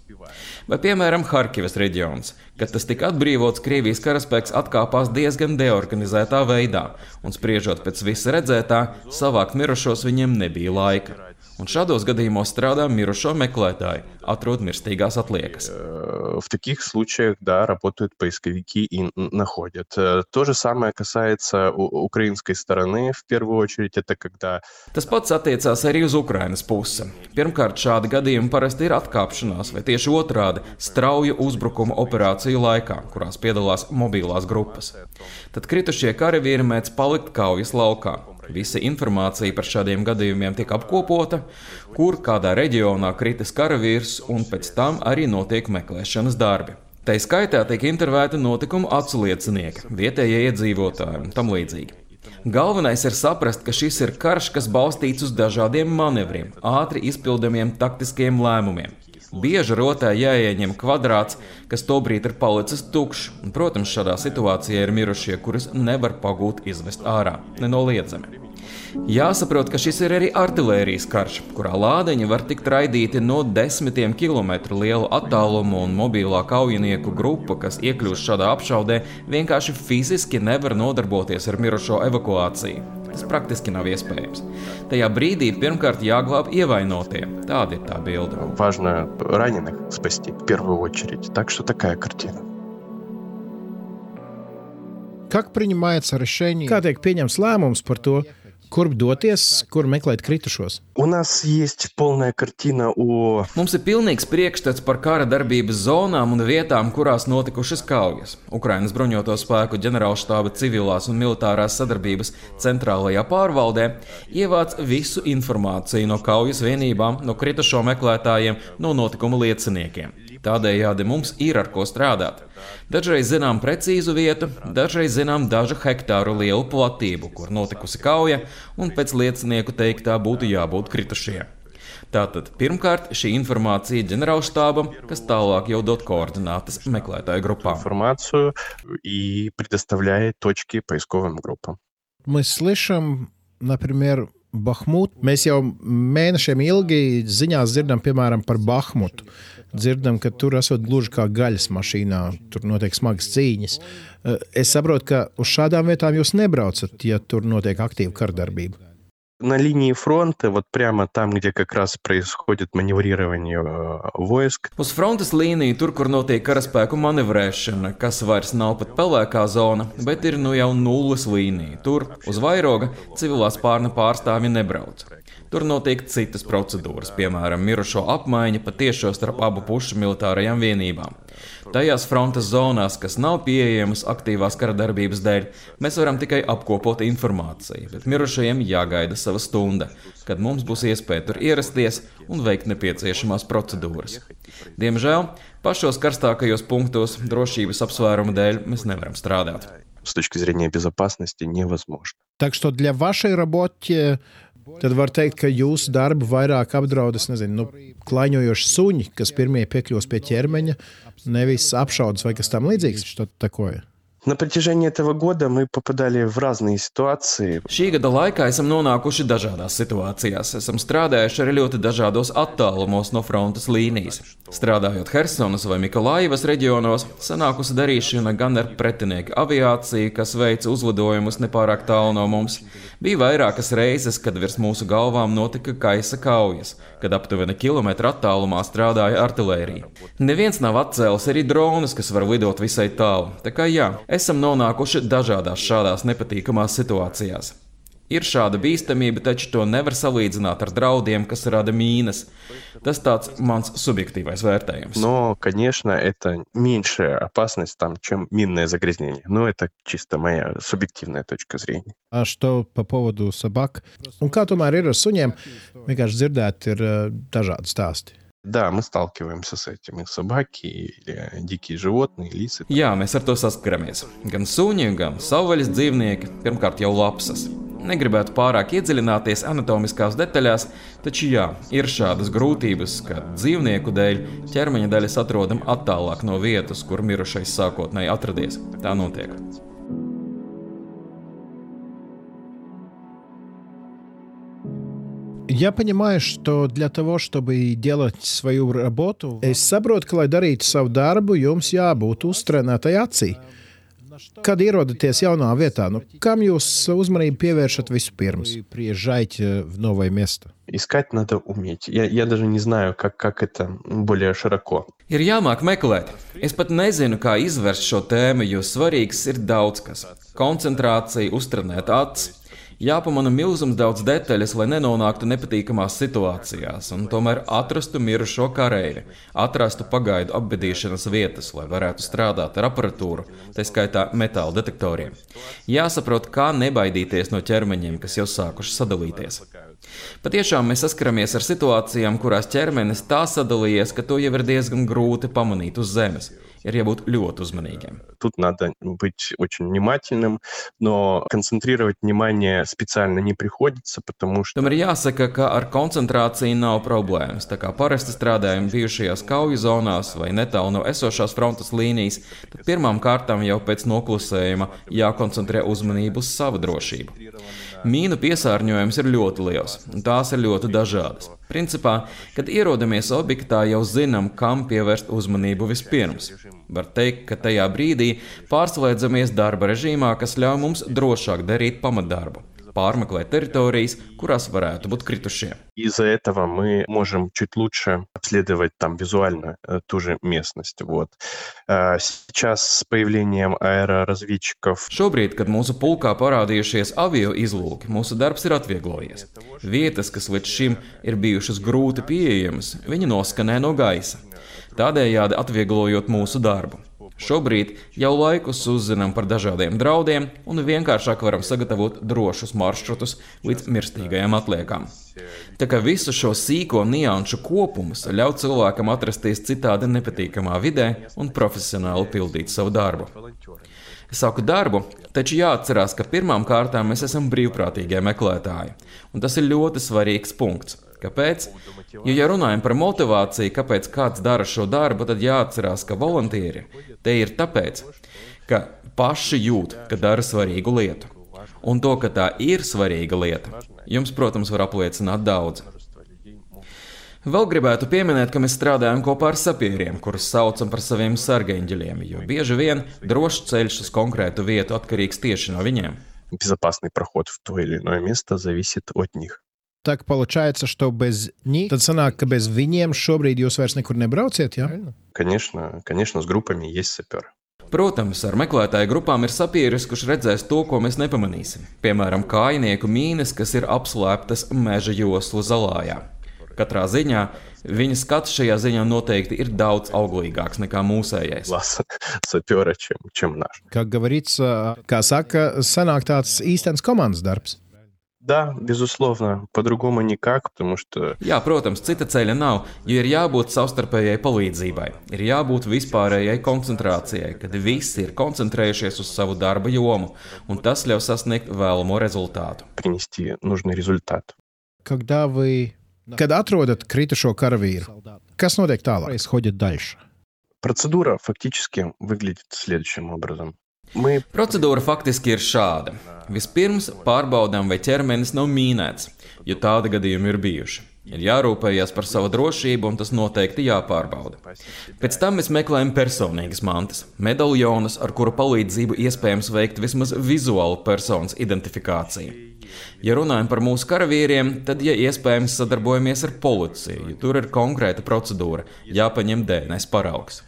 Vai, piemēram, Harkivas reģions, kad tas tika atbrīvots, Krievijas karaspēks atkāpās diezgan deorganizētā veidā, un spriežot pēc visa redzētā, savākt mirušos viņiem nebija laika. Un šādos gadījumos strādā mirušo meklētāji, atrod mirstīgās atliekas. Э, В таких случаях, да, работают поисковики и н- находят. Э, То же самое касается у- украинской стороны, в первую очередь, это когда Tas pats attiecās arī uz Ukrainas pusi. Pirmkārt, šādi gadījumi parasti ir atkāpšanās, vai tieši otrādi - strauju uzbrukumu operāciju laikā, kurās piedalās mobilās grupas. Tad kritušie karavīri mēdz palikt kaujas laukā. Visa informācija par šādiem gadījumiem tiek apkopota, kur kādā reģionā kritis karavīrs, un pēc tam arī notiek meklēšanas darbi. Tā skaitā tiek intervēti notikumu atsliecinieki, vietējie iedzīvotāji un tam līdzīgi. Galvenais ir saprast, ka šis ir karš, kas balstīts uz dažādiem manevriem, ātri izpildāmiem taktiskiem lēmumiem. Bieži rotē jāieņem kvadrāts, kas tobrīd ir palicis tukšs, un, protams, šādā situācijā ir mirušie, kurus nevar pagūt izvest ārā, nenoliedzami. Jāsaprot, ka šis ir arī artērijas karš, kurā lādiņi var tikt raidīti no desmitiem kilometru lielu attālumu, un mobilā kaujinieku grupa, kas iekļūst šādā apšaudē, vienkārši fiziski nevar nodarboties ar mirušo evakuāciju. Tas praktiski nav iespējams. Tajā brīdī pirmkārt jāglāb ievainotie. Tāda ir tā bilde. важно раненых спасти в первую очередь. Так что такая картина. Как принимается решение? Kā tiek pieņemts lēmums par to, Kur doties, kur meklēt kritušos? Mums ir pilnīgs priekšstats par kara darbības zonām un vietām, kurās notikušas kaujas. Ukrainas bruņoto spēku ģenerālštāba civilās un militārās sadarbības centrālajā pārvaldē ievāc visu informāciju no kaujas vienībām, no kritušo meklētājiem, no notikuma lieciniekiem. Tādējādi mums ir ar ko strādāt. Dažreiz zinām precīzu vietu, dažreiz zinām dažu hektāru lielu platību, kur notikusi kauja, un pēc liecinieku teiktā būtu jābūt kritušie. Tātad pirmkārt šī informācija ģenerālštābam, kas tālāk jau dod koordinātas meklētāju grupām. Информацию и предоставляет точки поисковым группам. Мы слышим, например, Bahmut. Mēs jau mēnešiem ilgi ziņās dzirdam, piemēram, par Bahmutu. Dzirdam, ka tur esot gluži kā gaļas mašīnā, tur notiek smagas cīņas. Es saprotu, ka uz šādām vietām jūs nebraucat, ja tur notiek aktīva kardarbība. На линии фронта, вот прямо там, где как раз происходит маневрирование э, войск, Uz frontes līniju, tur, kur notiek karaspēku manevrēšana, kas vairs nav pat pelēkā zona, bet ir nu jau nulles līnija. Tur, uz vairoga, civilās pārna pārstāvji nebrauc. Tur notiek citas procedūras, piemēram, mirušo apmaiņa patiešo starp abu pušu militārajām vienībām. Tajās frontes zonās, kas nav pieejamas aktīvās kara darbības dēļ, mēs varam tikai apkopot informāciju, bet mirušajiem jāgaida sava stunda, kad mums būs iespēja tur ierasties un veikt nepieciešamās procedūras. Diemžēl pašos karstākajos punktos drošības apsvērumu dēļ mēs nevaram strādāt. с точки зрения безопасности невозможно. Так что для вашей работы Tad var teikt, ka jūsu darbu vairāk apdraud nezinu, nu, klaņojoši suņi, kas pirmie piekļūs pie ķermeņa, nevis apšaudas vai kas tam līdzīgs. Что такое? На протяжении этого года мы попадали в разные ситуации. Šī gada laikā esam nonākuši dažādās situācijās. Esam strādājuši arī ļoti dažādos attālumos no frontes līnijas. Strādājot Helsinas vai Mikolaivas reģionos, sanākusi darīšana gan ar pretinieku aviāciju, kas veica uzlidojumus nepārāk tālu no mums. Bija vairākas reizes, kad virs mūsu galvām notika kaisa kaujas, kad aptuveni kilometru attālumā strādāja artērija. Neviens nav atcēlis arī dronus, kas var lidot visai tālu. Tā kā jā, esam nonākuši dažādās šādās nepatīkamās situācijās. Ir šāda bīstamība, taču to nevar salīdzināt ar draudiem, kas rada mīnas. Tas tāds mans subjektīvais vērtējums. Но, конечно, это меньшая опасность, там, чем минное загрязнение. Но это чисто моя субъективная точка зрения. А что по поводу собак? Un kā tomēr ir ar suņiem? Vienkārši dzirdēt, ir uh, dažādi stāsti. Да, мы сталкиваемся с этим. И собаки, или дикие животные, лисы. Jā, mēs ar to saskaramies. Gan suņi, gan savvaļas dzīvnieki, pirmkārt jau lapsas. Negribētu pārāk iedziļināties anatomiskās detaļās, taču jā, ir šādas grūtības, ka dzīvnieku dēļ ķermeņa daļas atrodam attālāk no vietas, kur mirušais sākotnēji atradies. Tā notiek. Я понимаю, что для того, чтобы делать свою работу, es saprotu, ka, lai darītu savu darbu, jums jābūt uztrenētai acī. Kad ierodaties jaunā vietā, nu, kam jūs uzmanību pievēršat vispirms? Приезжайте в новое место. Искать надо уметь. Я, я даже не знаю, как, как это более широко. Ir jāmāk meklēt. Es pat nezinu, kā izvērst šo tēmu, jo svarīgs ir daudz kas. Koncentrācija, uztrenēt acis. Jāpamana milzums daudz detaļas, lai nenonāktu nepatīkamās situācijās, un tomēr atrastu mirušo kareivi, atrastu pagaidu apbedīšanas vietas, lai varētu strādāt ar aparatūru, tā skaitā metāla detektoriem. Jāsaprot, kā nebaidīties no ķermeņiem, kas jau sākuši sadalīties. Patiešām mēs saskaramies ar situācijām, kurās ķermenis tā sadalījies, ka to jau ir diezgan grūti pamanīt uz zemes Ir jābūt ļoti uzmanīgiem. Тут надо быть очень внимательным, но концентрировать внимание специально не приходится, потому что Tomēr jāsaka, ka ar koncentrāciju nav problēmas. Tā kā parasti strādājam bijušajās kauju zonās vai netālu no esošās frontes līnijas, tad pirmām kārtām jau pēc noklusējuma jākoncentrē uzmanību uz savu drošību. Mīnu piesārņojums ir ļoti liels, un tās ir ļoti dažādas. Principā, kad ierodamies objektā, jau zinām, kam pievērst uzmanību vispirms. Var teikt, ka tajā brīdī pārslēdzamies darba režīmā, kas ļauj mums drošāk darīt pamatdarbu pārmeklēt teritorijas, kurās varētu būt kritušie. из-за этого мы можем чуть лучше обследовать там визуально э, ту же местность. Вот. А Сейчас с появлением аэроразведчиков Šobrīd, kad mūsu pulkā parādījušies avio izlūki, mūsu darbs ir atvieglojies. Vietas, kas līdz šim ir bijušas grūti pieejamas, viņi noskanē no gaisa, tādējādi atvieglojot mūsu darbu. Šobrīd jau laikus uzzinām par dažādiem draudiem un vienkāršāk varam sagatavot drošus maršrutus līdz mirstīgajām atliekām. Tā kā visu šo sīko nianšu kopumus ļauj cilvēkam atrasties citādi nepatīkamā vidē un profesionāli pildīt savu darbu. Saku darbu, taču jāatcerās, ka pirmām kārtām mēs esam brīvprātīgie meklētāji, un tas ir ļoti svarīgs punkts. Kāpēc? Jo, ja runājam par motivāciju, kāpēc kāds dara šo darbu, tad jāatcerās, ka volunteeri te ir tāpēc, ka paši jūt, ka dara svarīgu lietu. Un to, ka tā ir svarīga lieta, jums, protams, var apliecināt daudz. Vēl gribētu pieminēt, ka mēs strādājam kopā ar sapieriem, kurus saucam par saviem sargeņģeļiem, jo bieži vien drošs ceļš uz konkrētu vietu atkarīgs tieši no viņiem. Безопасный проход в то или иное место зависит от них. Так получается, что без них, tad sanāk, ka bez viņiem šobrīd jūs vairs nekur nebrauciet, jā? Ja? Конечно, конечно, с группами есть саперы. Protams, ar meklētāju grupām ir sapieris, kurš redzēs to, ko mēs nepamanīsim. Piemēram, kājnieku mīnas, kas ir apslēptas meža joslu zalājā. Katrā ziņā viņa skats šajā ziņā noteikti ir daudz auglīgāks nekā mūsējais. [LAUGHS] Глаз сапера, чем, чем наш. Kā говорится, kā saka, sanāk tāds īstenis komandas darbs. Да, безусловно, по-другому никак, потому что Jā, protams, cita ceļa nav, jo ir jābūt savstarpējai palīdzībai, ir jābūt vispārējai koncentrācijai, kad visi ir koncentrējušies uz savu darba jomu, un tas ļauj sasniegt vēlamo rezultātu. принести нужный результат. Когда вы, kad atrodat kritušo karavīru, kas notiek tālāk? Исходит дальше. Процедура фактически выглядит следующим образом. Procedūra faktiski ir šāda. Vispirms pārbaudām, vai ķermenis nav mīnēts, jo tādi gadījumi ir bijuši. Ir jārūpējas par savu drošību, un tas noteikti jāpārbauda. Pēc tam mēs meklējam personīgas mantas, medaljonus, ar kuru palīdzību iespējams veikt vismaz vizuālu personas identifikāciju. Ja runājam par mūsu karavīriem, tad, ja iespējams, sadarbojamies ar policiju, jo tur ir konkrēta procedūra, jāpaņem DNS paraugs.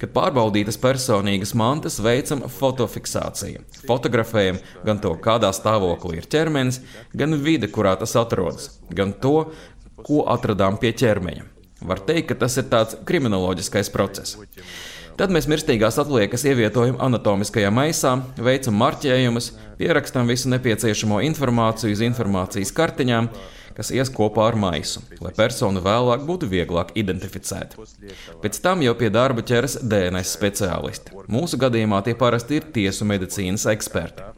Kad pārbaudītas personīgas mantas, veicam fotofiksāciju. Fotografējam gan to, kādā stāvoklī ir ķermenis, gan vide, kurā tas atrodas, gan to, ko atradām pie ķermeņa. Var teikt, ka tas ir tāds kriminoloģiskais process. Tad mēs mirstīgās atliekas ievietojam anatomiskajā maisā, veicam marķējumus, pierakstām visu nepieciešamo informāciju uz informācijas kartiņām, kas ies kopā ar maisu, lai personu vēlāk būtu vieglāk identificēt. Pēc tam jau pie darba ķeras DNS speciālisti. Mūsu gadījumā tie parasti ir tiesu medicīnas eksperti.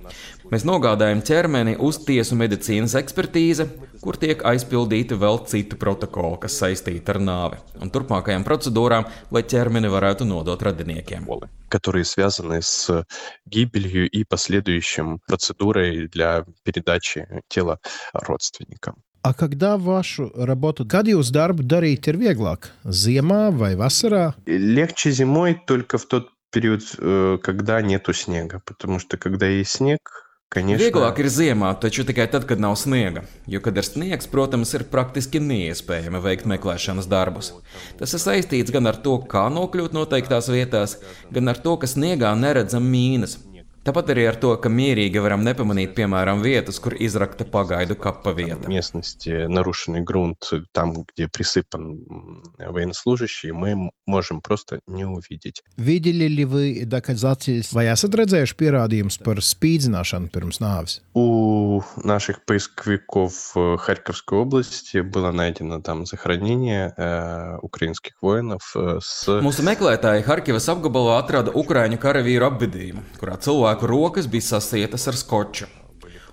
Mēs nogādājam ķermeni uz tiesu medicīnas ekspertīzi, kur tiek aizpildīti vēl citu protokoli, kas saistīti ar nāvi un turpmākajām procedūrām, lai ķermeni varētu nodot radiniekiem. которые связаны с гибелью и последующим процедурой для передачи тела родственникам. A когда вашу работу, kad jūs darbu darīt ir vieglāk? Ziemā vai vasarā? Легче зимой только в тот период, э, когда нету снега, потому что когда есть снег, конечно... Vieglāk ir ziemā, taču tikai tad, kad nav sniega. Jo, kad ir sniegs, protams, ir praktiski neiespējami veikt meklēšanas darbus. Tas ir saistīts gan ar to, kā nokļūt noteiktās vietās, gan ar to, ka sniegā neredzam mīnas. Tāpat arī ar to, ka mierīgi varam nepamanīt, piemēram, vietas, kur izrakta pagaidu kapa vieta. местности нарушенный грунт, там, где присыпан м, военнослужащий, мы м- можем просто не увидеть. Видели ли вы доказательства, vai esat redzējuši pierādījumus par spīdzināšanu pirms nāves? У наших поисковиков в Харьковской области было найдено там захоронение э, украинских воинов э, с Mūsu meklētāji Harkivas apgabalā atrada ukrāņu karavīru apbedījumu, kurā cilvēku rokas bija sasietas ar skoču.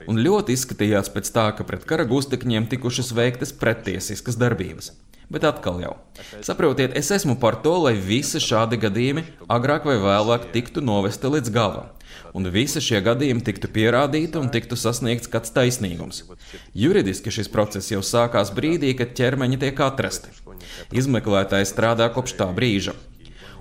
Un ļoti izskatījās pēc tā, ka pret kara gustekņiem tikušas veiktas pretiesiskas darbības. Bet atkal jau, saprotiet, es esmu par to, lai visi šādi gadījumi agrāk vai vēlāk tiktu novesti līdz galam, un visi šie gadījumi tiktu pierādīti un tiktu sasniegts kāds taisnīgums. Juridiski šis process jau sākās brīdī, kad ķermeņi tiek atrasti. Izmeklētājs strādā kopš tā brīža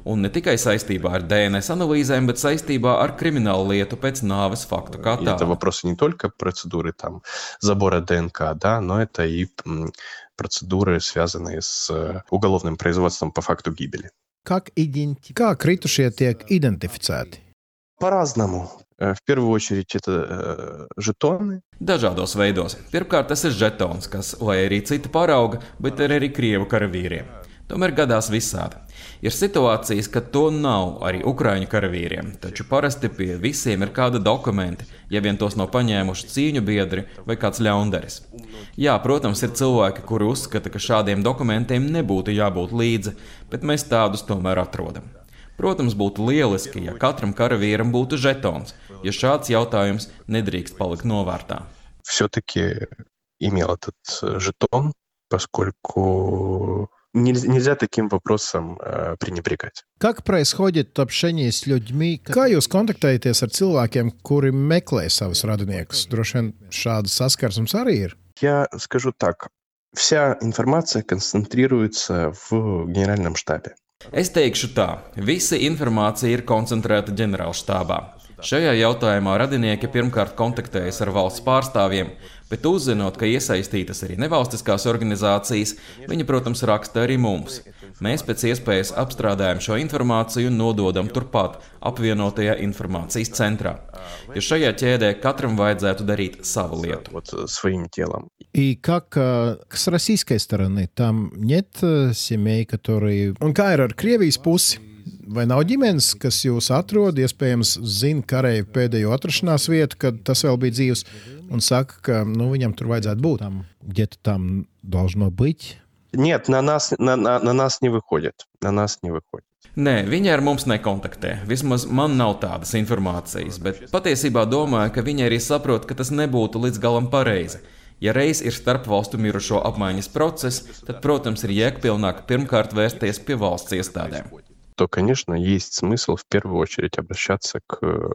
Un ne tikai saistībā ar DNS analīzēm, bet saistībā ar kriminālu lietu pēc nāves faktu kā И это tādu. вопросы не только процедуры там забора ДНК, да, но это и м, процедуры, связанные с э, уголовным производством по факту гибели. Как identi... Kā kritušie tiek identificēti? По-разному. Э, В первую очередь это э, жетоны. Dažādos veidos. Pirmkārt, tas ir žetons, kas, lai arī citi parauga, bet ir arī krievu karavīriem. Tomēr gadās visādi. Ir situācijas, kad to nav arī ukraiņu karavīriem, taču parasti pie visiem ir kāda dokumenti, ja vien tos nav paņēmuši cīņu biedri vai kāds ļaundaris. Jā, protams, ir cilvēki, kuri uzskata, ka šādiem dokumentiem nebūtu jābūt līdzi, bet mēs tādus tomēr atrodam. Protams, būtu lieliski, ja katram karavīram būtu žetons, ja šāds jautājums nedrīkst palikt novārtā. Все-таки имел этот жетон, поскольку нельзя таким вопросом э, пренебрегать. Как происходит общение с людьми? Kā jūs kontaktējaties ar cilvēkiem, kuri meklē savus radiniekus? Droši vien šādas saskarsmes arī ir. Я скажу так. Вся информация концентрируется в генеральном штабе. Es teikšu tā, visa informācija ir koncentrēta ģenerālštābā. Šajā jautājumā radinieki pirmkārt kontaktējas ar valsts pārstāvjiem, bet uzzinot, ka iesaistītas arī nevalstiskās organizācijas, viņi, protams, raksta arī mums. Mēs pēc iespējas apstrādājam šo informācию un nododam turpat, apvienotajā informācijas centrā. Jo šajā ķēdē katram vajadzētu darīt savu lietu. Вот э, своим телом. И как э, с российской стороны? Там нет э, семей, которые... Un kā ir ar Krievijas pusi? Vai nav ģimenes, kas jūs atrod, iespējams, zina kareivu pēdējo atrašanās vietu, kad tas vēl bija dzīves, un saka, ka nu, viņam tur vajadzētu būt? Там, где-то там должно быть. Нет, на нас, на, на, на нас не выходит. На нас не выходит. Nē, viņi ar mums nekontaktē. Vismaz man nav tādas informācijas, bet patiesībā domāju, ka viņi arī saprot, ka tas nebūtu līdz galam pareizi. Ja reiz ir starpvalstu mirušo apmaiņas process, tad, protams, ir jēgpilnāk pirmkārt vērsties pie valsts iestādēm. То, конечно, есть смысл в первую очередь обращаться к э,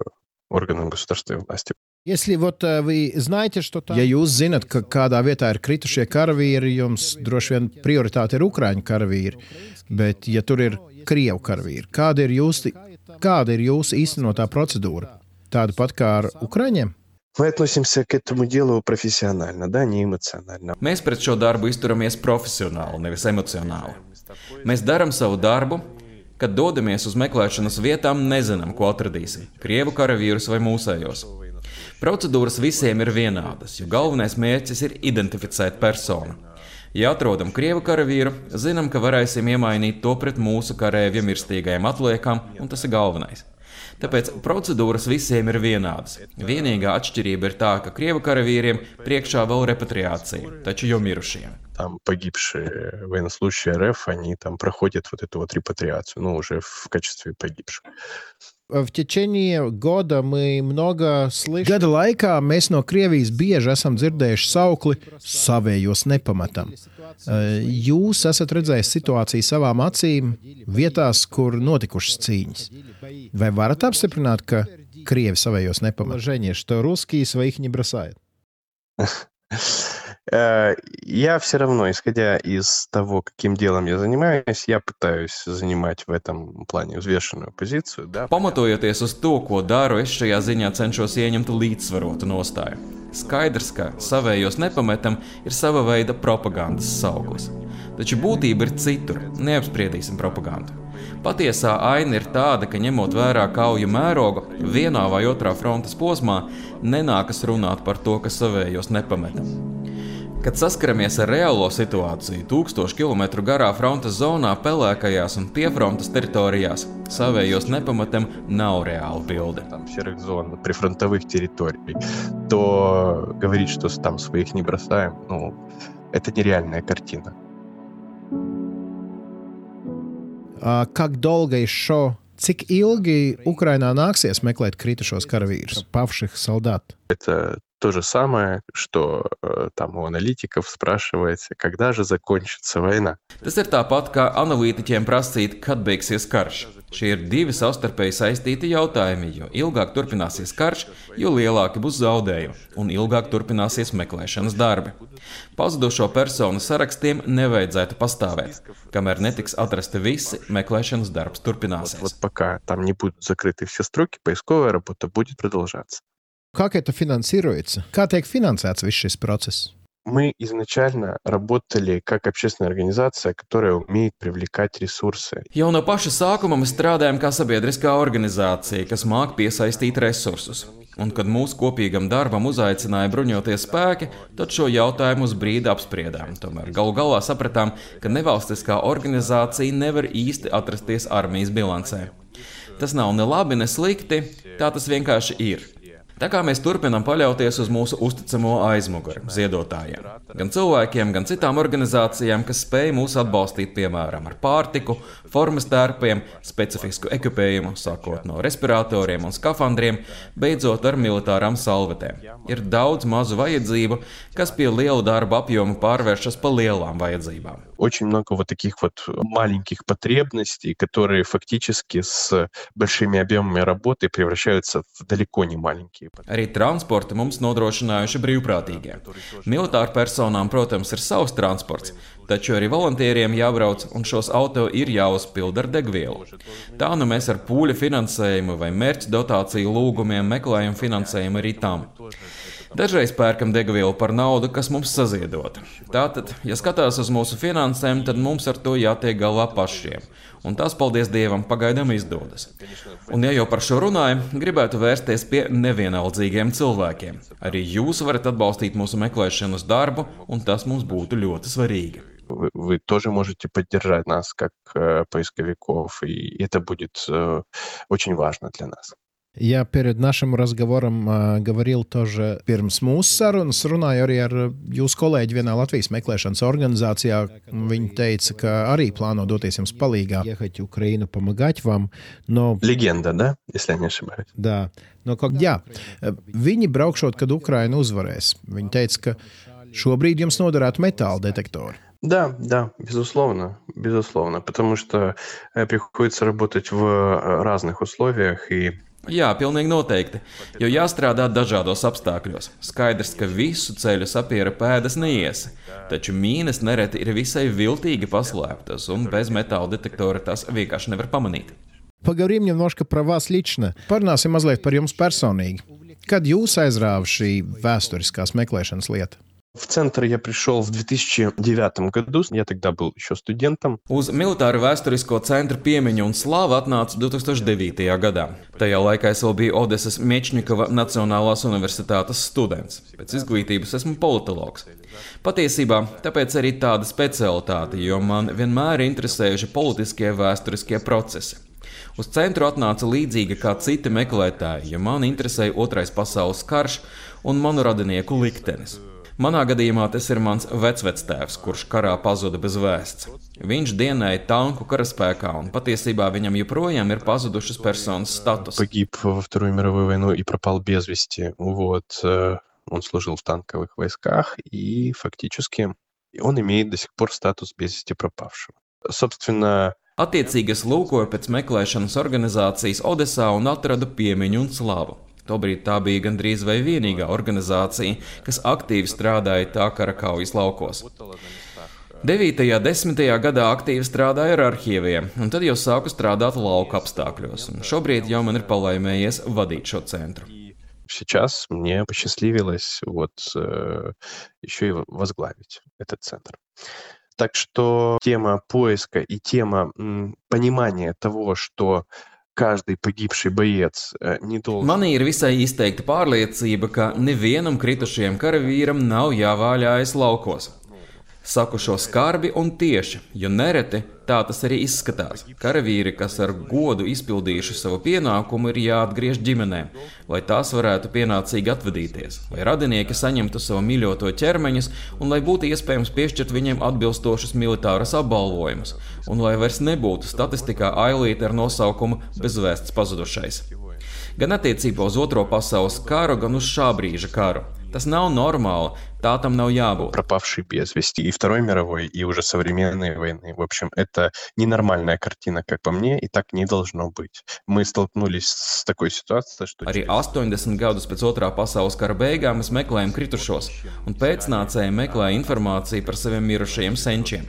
органам государственной власти. Если вот э, вы знаете, что там... Ja jūs zinat, ka kādā vietā ir kritušie karavīri, jums droši vien prioritāte ir Ukrāņu karavīri, bet ja tur ir Krievu karavīri, kāda ir jūsu, kāda ir jūsu īstenotā procedūra? Tāda pat kā ar Ukrāņiem? Мы относимся к этому делу профессионально, да, не эмоционально. Mēs pret šo darbu izturamies profesionāli, nevis emocionāli. Mēs darām savu darbu, kad dodamies uz meklēšanas vietām, nezinām, ko atradīsim - krievu karavīrus vai mūsējos. Procedūras visiem ir vienādas, jo galvenais mērķis ir identificēt personu. Ja atrodam krievu karavīru, zinām, ka varēsim iemainīt to pret mūsu karavīra mirstīgajām atliekām, un tas ir galvenais Tāpēc procedūras visiem ir vienādas. Vienīgā atšķirība ir tā, ka krievu karavīriem priekšā vēl repatriācija, taču jau mirušiem. Там погибшие военнослужащие РФ, они там проходят вот эту вот репатриацию, ну, уже в качестве погибших. В tečenie года мы много слышим. Gada laikā mēs no Krievijas bieži esam dzirdējuši saukli savējos nepametam. Eh, Jūs esat redzējis situāciju savām acīm vietās, kur notikušas cīņas. Vai varat apstiprināt, ka Krievi savējos nepamet? [LAUGHS] Женя, что русские своих не бросают. Э, Я все равно, исходя из того, каким делом я занимаюсь, я пытаюсь занимать в этом плане взвешенную позицию. Да, Pamatojoties uz to, ko daru, es šajā ziņā cenšos ieņemt līdzsvarotu nostāju. Skaidrs, ka savējos nepametam ir sava veida propagandas sauklis. Taču būtība ir citur, neapspriedīsim propagandu. Patiesā aina ir tāda, ka ņemot vērā kauju mērogu, vienā vai otrā frontes posmā nenākas runāt par to, ka savējos nepametam. Kad saskaramies ar reālo situāciju, tūkstošu kilometru garā frontes zonā, pelēkajās un piefrontes teritorijās, savējos nepametam nav reāla bilde. там серых зон, прифронтовых территорий, то говорить, что там своих не бросаем, ну, это нереальная картина. Ā, Как долго еще, cik ilgi Ukrainā nāksies meklēt kritušos karavīrus, pavšих солдат? Это то же самое, что э, там у аналитиков спрашивается, когда же закончится война. Tas ir tāpat kā analītiķiem prasīt, kad beigsies karš. Šie ir divi savstarpēji saistīti jautājumi, jo ilgāk turpināsies karš, jo lielāki būs zaudējumi, un ilgāk turpināsies meklēšanas darbi. Pazudušo personu sarakstiem nevajadzētu pastāvēt. Kamēr netiks atrasti visi, meklēšanas darbs Вот, turpināsies. вот пока там не будут закрыты все строки, поисковая работа будет продолжаться. Как это финансируется? Kā tiek finansēts viss šis process? Мы изначально работали как общественная организация, которая умеет привлекать ресурсы. Jau no paša sākuma mēs strādājam kā sabiedriskā organizācija, kas māk piesaistīt resursus. Un, kad mūsu kopīgam darbam uzaicināja bruņoties spēki, tad šo jautājumu uz brīdi apspriedām. Tomēr galu galā sapratām, ka nevalstiskā organizācija nevar īsti atrasties armijas bilancē. Tas nav ne labi, ne slikti, tā tas vienkārši ir. Tā kā mēs turpinām paļauties uz mūsu uzticamo aizmuguri, ziedotājiem, gan cilvēkiem, gan citām organizācijām, kas spēj mūs atbalstīt, piemēram, ar pārtiku, formas tērpiem, specifisku ekipējumu, sākot no respiratoriem un skafandriem, beidzot ar militārām salvetēm. Ir daudz mazu vajadzību, kas pie liela darba apjoma pārvēršas pa lielām vajadzībām. Очень много вот таких вот маленьких потребностей, которые фактически с большими объемами работы превращаются в далеко не маленькие. Arī transportu mums nodrošinājuši brīvprātīgie. Militāru personām, protams, ir savs transports, taču arī volontieriem jābrauc, un šos auto ir jāuzpilda ar degvielu. Tā nu mēs ar pūļa finansējumu vai mērķa dotāciju lūgumiem meklējam finansējumu arī tam. Dažreiz pērkam degvielu par naudu, kas mums saziedota. Tātad, ja skatās uz mūsu finansēm, tad mums ar to jātiek galā pašiem. Un tas, paldies Dievam, pagaidām izdodas. Un, ja jau par šo runājam, gribētu vērsties pie nevienaldzīgiem cilvēkiem. Arī jūs varat atbalstīt mūsu meklēšanas darbu, un tas mums būtu ļoti svarīgi Вы, вы тоже можете поддержать нас как э, поисковиков, и это будет э, очень важно для нас. Я перед нашим разговором uh, говорил тоже pirms mūsu sarunas, runāju arī ar jūsu kolēģi vienā Latvijas meklēšanas organizācijā. Viņi teica, ka arī plāno doties jums palīgā, ехать в Украину, помогать вам. Но... Легенда, да, если я не ошибаюсь? Да. No, ka, jā, viņi braukšot, kad Ukraina uzvarēs. Viņi teica, ka šobrīd jums noderētu metāla detektori. Да, да, безусловно, безусловно, потому что приходится работать в разных условиях и Jā, pilnīgi noteikti. Jo jāstrādā dažādos apstākļos. Skaidrs, ka visu ceļu sapiera pēdas neiesi, taču mīnas nereti ir visai viltīgi paslēptas, un без metāla detektora tās vienkārši nevar pamanīt. Поговорим немножко про вас лично. Parunāsim mazliet par jums personīgi. Kad jūs aizrāva šī vēsturiskās meklēšanas lieta? В центр я пришел в 2009 году, я тогда был еще студентом. Uz militāru vēsturisko centru piemiņu un slāvu atnācu 2009. gadā. Tajā laikā es vēl biju Odesas Miečņikova Nacionālās universitātes students. Pēc izglītības esmu politologs. Patiesībā tāpēc arī tāda specialitāte, jo man vienmēr interesējuši politiskie vēsturiskie procesi. Uz centru atnāca līdzīga kā citi meklētāji, jo man interesēja Otrais pasaules karš un manu radinieku liktenis. Manā gadījumā tas ir mans vecvectēvs, kurš karā pazuda bez vēsts. Viņš dienēja tanku karaspēkā, un patiesībā viņam joprojām ir pazudušas personas status. Погиб во Вторую мировую войну и пропал без вести. Вот, он служил в танковых войсках, и фактически он имеет до сих пор статус без вести пропавшего. Собственно, Attiecīgi es lūkoju pēc meklēšanas organizācijas Odesā un atradu piemiņu un slavu. Tobrīd tā bija gandrīz vai vienīgā organizācija, kas aktīvi strādāja tā kara kaujas laukos. 9. un 10. gadā aktīvi strādāju ar arhīviem, un tad jau sāku strādāt lauka apstākļos. Šobrīd jau man ir palaimējies vadīt šo centru. Сейчас мне посчастливилось вот э, еще и возглавить этот центр. Так что тема поиска и тема м, понимания того, что каждый погибший боец не должен. Manī ir visai izteikta pārliecība, ka nevienam kritušajam karavīram nav jāvāļājas laukos. Saku šo skarbi un tieši, jo nereti tā tas arī izskatās. Karavīri, kas ar godu izpildījuši savu pienākumu, ir jāatgriež ģimenē, lai tās varētu pienācīgi atvadīties, lai radinieki saņemtu savu mīļoto ķermeņus un lai būtu iespējams piešķirt viņiem atbilstošus militārus apbalvojumus, un lai vairs nebūtu statistikā ailīte ar nosaukumu bezvēsts pazudušais. Gan attiecībā uz Otro pasaules karu, gan uz šā brīža karu. Tas nav normāli, tā там nav jābūt. Пропавший без вести и Второй мировой, и уже современной войны. В общем, это ненормальная картина, как по мне, и так не должно быть. Мы столкнулись с такой ситуацией, что... Arī 80 gadus pēc otrā pasaules kara beigām mēs meklējam kritušos, un pēcnācēji meklē informāciju par saviem mirušajiem senčiem.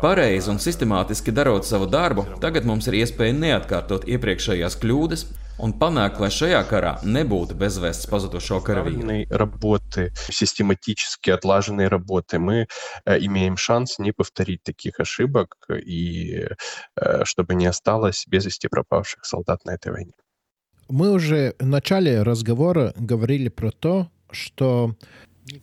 Pareizi un sistemātiski darot savu darbu, tagad mums ir iespēja neatkārtot iepriekšējās kļūdas un panākt, lai šajā karā nebūtu bezvēsts pazudušo karavīru. Мы уже в начале разговора говорили про то, что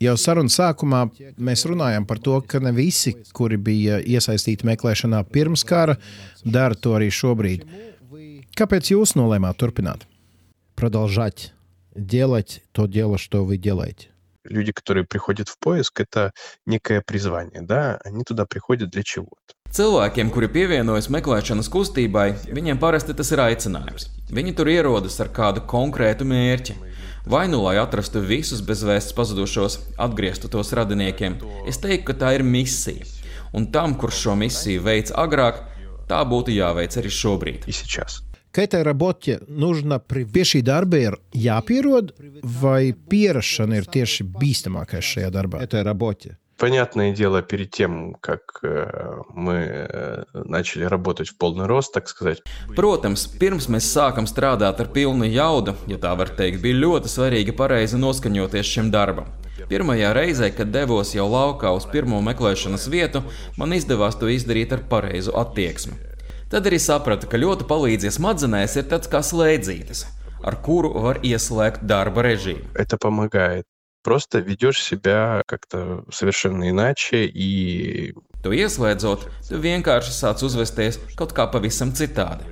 Jau sarunas sākumā mēs runājām par to, ka ne visi, kuri bija iesaistīti meklēšanā pirms kara, dara to arī šobrīd. Kāpēc jūs nolēmāt turpināt? Продолжать делать то дело, что вы делаете. Люди, которые приходят в поиск, это некое призвание, да, они туда приходят для чего-то. Cilvēkiem, kuri pievienojas meklēšanas kustībai, viņiem parasti tas ir aicinājums. Viņi tur ierodas ar kādu konkrētu mērķi. Vai nu lai atrastu visus bezvēsts pazudušos, atgrieztu tos radiniekiem, es teiktu, ka tā ir misija. Un tam, kurš šo misiju veids agrāk, tā būtu jāveic arī šobrīd. И сейчас. К этой работе нужно при... pie šī darba ir jāpierod, vai pierašana ir tieši bīstamākais šajā darbā? Этой работе. Понятное дело, перед тем, как э, мы э, начали работать в полный рост, так сказать, Protams, pirms mēs sākam strādāt ar pilnu jaudu, ja tā var teikt, bija ļoti svarīgi pareizi noskaņoties šim darbam. Pirmajā reizē, kad devos jau laukā uz pirmo meklēšanas vietu, man izdevās to izdarīt ar pareizu attieksmi. Tad arī sapratu, ka ļoti palīdzies smadzenēs ir tāds kā slēdzītes, ar kuru var ieslēgt darba režīmu. это помогает. Просто ведешь себя как-то совершенно иначе и To ieslēdzot, tu vienkārši sāc uzvesties kaut kā pavisam citādi.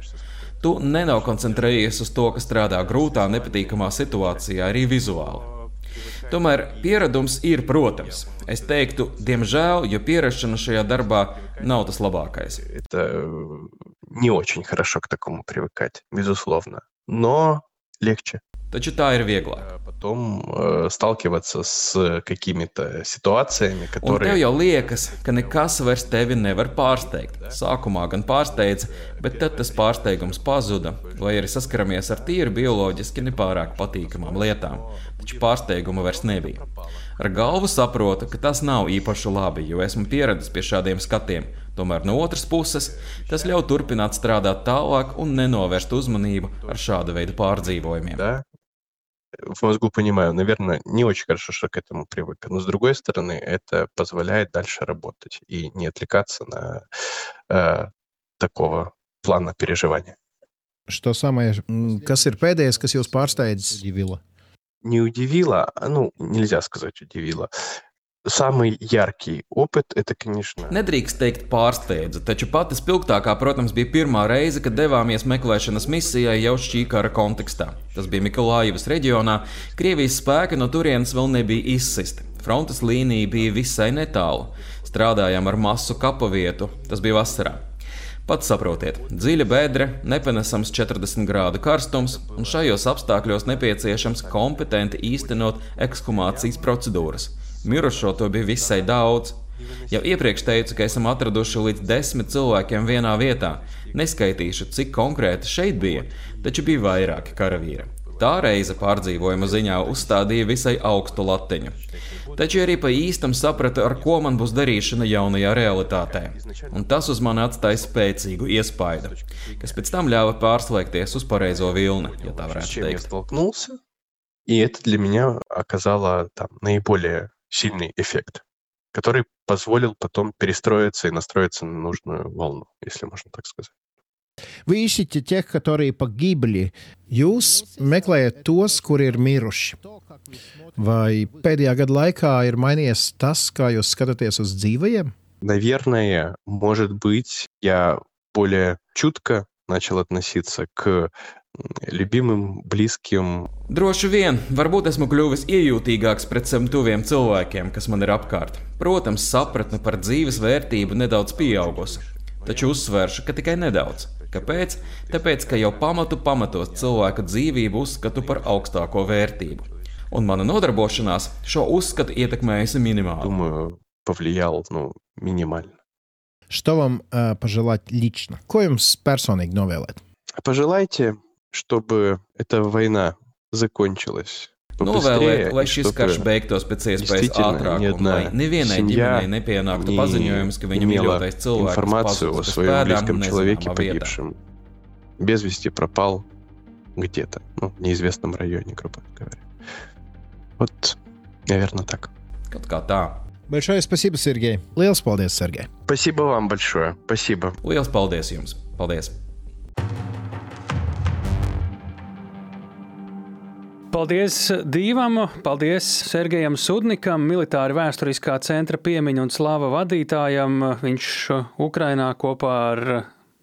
Tu nenokoncentrējies uz to, kas strādā grūtā, nepatīkamā situācijā, arī vizuāli. Tomēr pieredums ir, protams, es teiktu, diemžēl, jo pierašana šajā darbā nav tas labākais. это э, не очень хорошо к такому привыкать, безусловно. Но легче. Taču tā ir vieglāk. А Потом э, сталкиваться с какими-то ситуациями, Un tev которые jau liekas, ka nekas vairs tevi nevar pārsteigt. Sākumā gan pārsteidza, bet tad tas pārsteigums pazuda, vai arī saskaramies ar tīri bioloģiski nepārāk patīkamām lietām. Taču pārsteiguma vairs nebija. Ar galvu saprotu, ka tas nav īpaši labi, jo esmu pieradis pie šādiem skatiem. Tomēr no otras puses, tas ļauj turpināt strādāt tālāk un nenovērst uzmanību ar šāda veida pārdzīvojumiem. да, В мозгу понимаю, наверное, не очень хорошо, что к этому привык. Но с другой стороны, это позволяет дальше работать и не отвлекаться на э, такого плана переживания. Что самое, kas ir pēdējais, kas jūs Divila? Не удивило, а, ну, нельзя сказать удивило. Самый яркий опыт это, конечно, Nedrīkst teikt pārsteidza, taču pati spilgtākā, protams, bija pirmā reize, kad devāmies meklēšanas misijai jau šī kara kontekstā. Tas bija Mikulājevas reģionā. Krievijas spēki no turienes vēl nebija izsisti. Frontes līnija bija visai netālu. Strādājām ar masu kapavietu, tas bija vasarā. Pats saprotiet, dziļa bedre, nepanesams 40 grādu karstums, un šajos apstākļos nepieciešams kompetenti īstenot ekshumācijas procedūras. Mirušo to bija visai daudz. Jau iepriekš teicu, ka esam atraduši līdz desmit cilvēkiem vienā vietā. Neskaitīšu, cik konkrēti šeit bija, taču bija vairāki karavīri. Tā reize pārdzīvojuma ziņā uzstādīja visai augstu latiņu. Taču arī pa īstam sapratu, ar ko man būs darīšana jaunajā realitātē. Un tas uz mani atstāja spēcīgu iespaidu, kas pēc tam ļāva pārslēgties uz pareizo vilni, ja tā с varētu чем я teikt. столкнулся, и это для меня оказало там наиболее сильный эффект, который позволил потом перестроиться и настроиться на нужную волну, если можно так сказать. Вы ищете тех, которые погибли. Jūs meklējat tos, kuri ir miruši. Vai pēdējā gada laikā ir mainījies tas, kā jūs skatāties uz dzīvajiem? Наверное, может быть, я более чутко начал относиться к м, любимым, близким, Droši vien, varbūt esmu kļuvis iejūtīgāks pret saviem tuviem cilvēkiem, kas man ir apkārt. Protams, sapratne par dzīves vērtību nedaudz pieaugusi, taču uzsvēršu, ka tikai nedaudz. Kāpēc? Tāpēc, ka jau pamatu pamatos cilvēka dzīvību uzskatu par augstāko vērtību. Un mana nodarbošanās šo uzskatu ietekmējusi minimāli. думаю, повлиял ну, минимально. Что вам uh, пожелать лично? Ko jums personīgi novēlēt? Пожелайте, чтобы эта война закончилась. Nu, vēl, lai šis karš beigtos pēc iespējas ātrāk, un lai nevienai ģimenei nepienāktu paziņojums, ka viņa mīļotais cilvēks ir pazudis без вести пропал где-то, ну, в неизвестном районе, грубо говоря. Вот, наверное, так. Коткота. Большое спасибо, Сергей. Лилс Палдес, Сергей. Спасибо вам большое. Спасибо. Лилс Палдес, Юмс. Палдес. Paldies Dīvam, paldies Sergejam Sudnikam, militāri vēsturiskā centra piemiņu un slāva vadītājam. Viņš Ukrainā kopā ar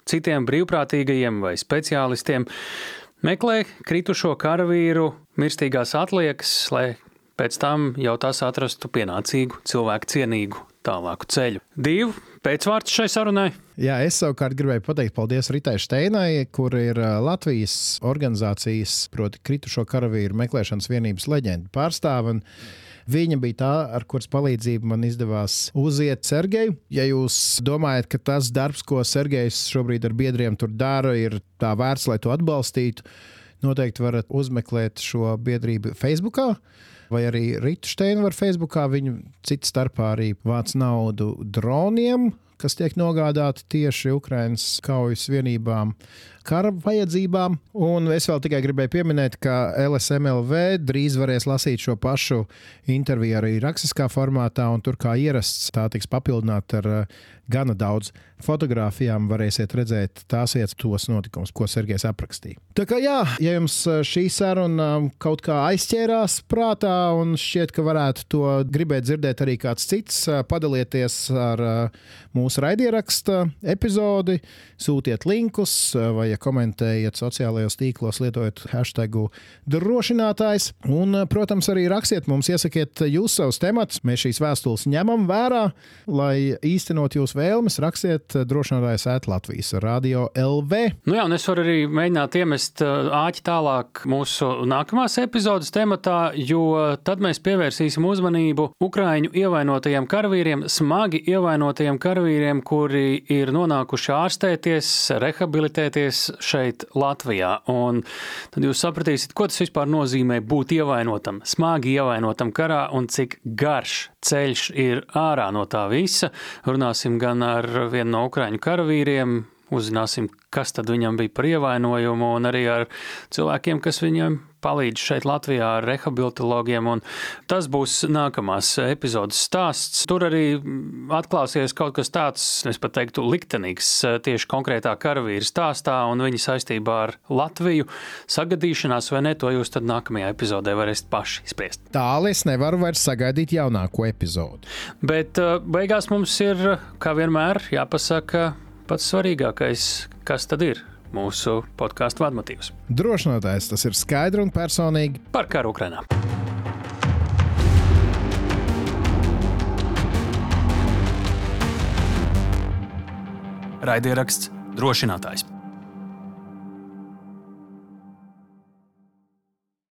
citiem brīvprātīgajiem vai speciālistiem meklē kritušo karavīru mirstīgās atliekas, lai pēc tam jau tās atrastu pienācīgu, cilvēku cienīgu tālāku ceļu. Divu pēcvārds šai sarunai. Jā, es savukārt gribēju pateikt paldies Ritai Steinai, kur ir Latvijas organizācijas, proti, kritušo karavīru meklēšanas vienības leģenda pārstāve. Viņa bija tā, ar kuras palīdzību man izdevās uziet Sergeju. Ja jūs domājat, ka tas darbs, ko Sergejs šobrīd ar biedriem tur dara, ir tā vērts, lai to atbalstītu, noteikti varat uzmeklēt šo biedrību Facebook vai arī Rītu Steinu var Facebookā. Viņu citu starpā arī vāc naudu droniem, kas tiek nogādāti tieši Ukraiņas kaujas vienībām kara vajadzībām. Un es vēl tikai gribēju pieminēt, ka LSMLV drīz varēs lasīt šo pašu interviju arī rakstiskā formātā, un tur kā ierasts tā tiks papildināta ar uh, gana daudz fotografijām. Varēsiet redzēt tās vietas, tos notikumus, ko Sergejs aprakstīja. Tā kā jā, ja jums uh, šī saruna um, kaut kā aizķērās prātā un šķiet, ka varētu to gribēt dzirdēt arī kāds cits, uh, padalieties ar mūsu raidieraksta epizodi, sūtiet linkus vai ja komentējiet sociālajos tīklos, lietojot hashtag drošinātājs. Un, protams, arī rakstiet mums, iesakiet jūs savus tematus. Mēs šīs vēstules ņemam vērā, lai īstenot jūsu vēlmes. Rakstiet drošinātājs ēt Latvijas radio LV. Nu jā, un es varu arī mēģināt iemest āķi tālāk mūsu nākamās epizodes tematā, jo tad mēs pievērsīsim uzmanību Ukraiņu ievainotajiem karavīriem, smagi ievainotajiem karavīriem, kuri ir nonākuši ārstēties, rehabilitēties šeit, Latvijā. Un tad jūs sapratīsiet, ko tas vispār nozīmē būt ievainotam, smagi ievainotam karā un cik garš ceļš ir ārā no tā visa. Runāsim gan ar vienu no ukraiņu karavīriem, uzzināsim, kas tad viņam bija par ievainojumu, un arī ar cilvēkiem, kas viņam palīdz šeit Latvijā ar rehabilitologiem. Tas būs nākamās epizodes stāsts. Tur arī atklāsies kaut kas tāds, es pat teiktu, liktenīgs tieši konkrētā karavīra stāstā un viņa saistībā ar Latviju. Sagadīšanās vai ne, to jūs tad nākamajā epizodē varēsiet paši spriest. Tālāk es nevaru vairs sagaidīt jaunāko epizodi. Bet beigās mums ir, kā vienmēr, jāpasaka pats svarīgākais, kas tad ir mūsu podkāstu vadmotīvs. Drošinātājs tas ir skaidri un personīgi par karu Ukrajinā. Raidieraksts drošinātājs.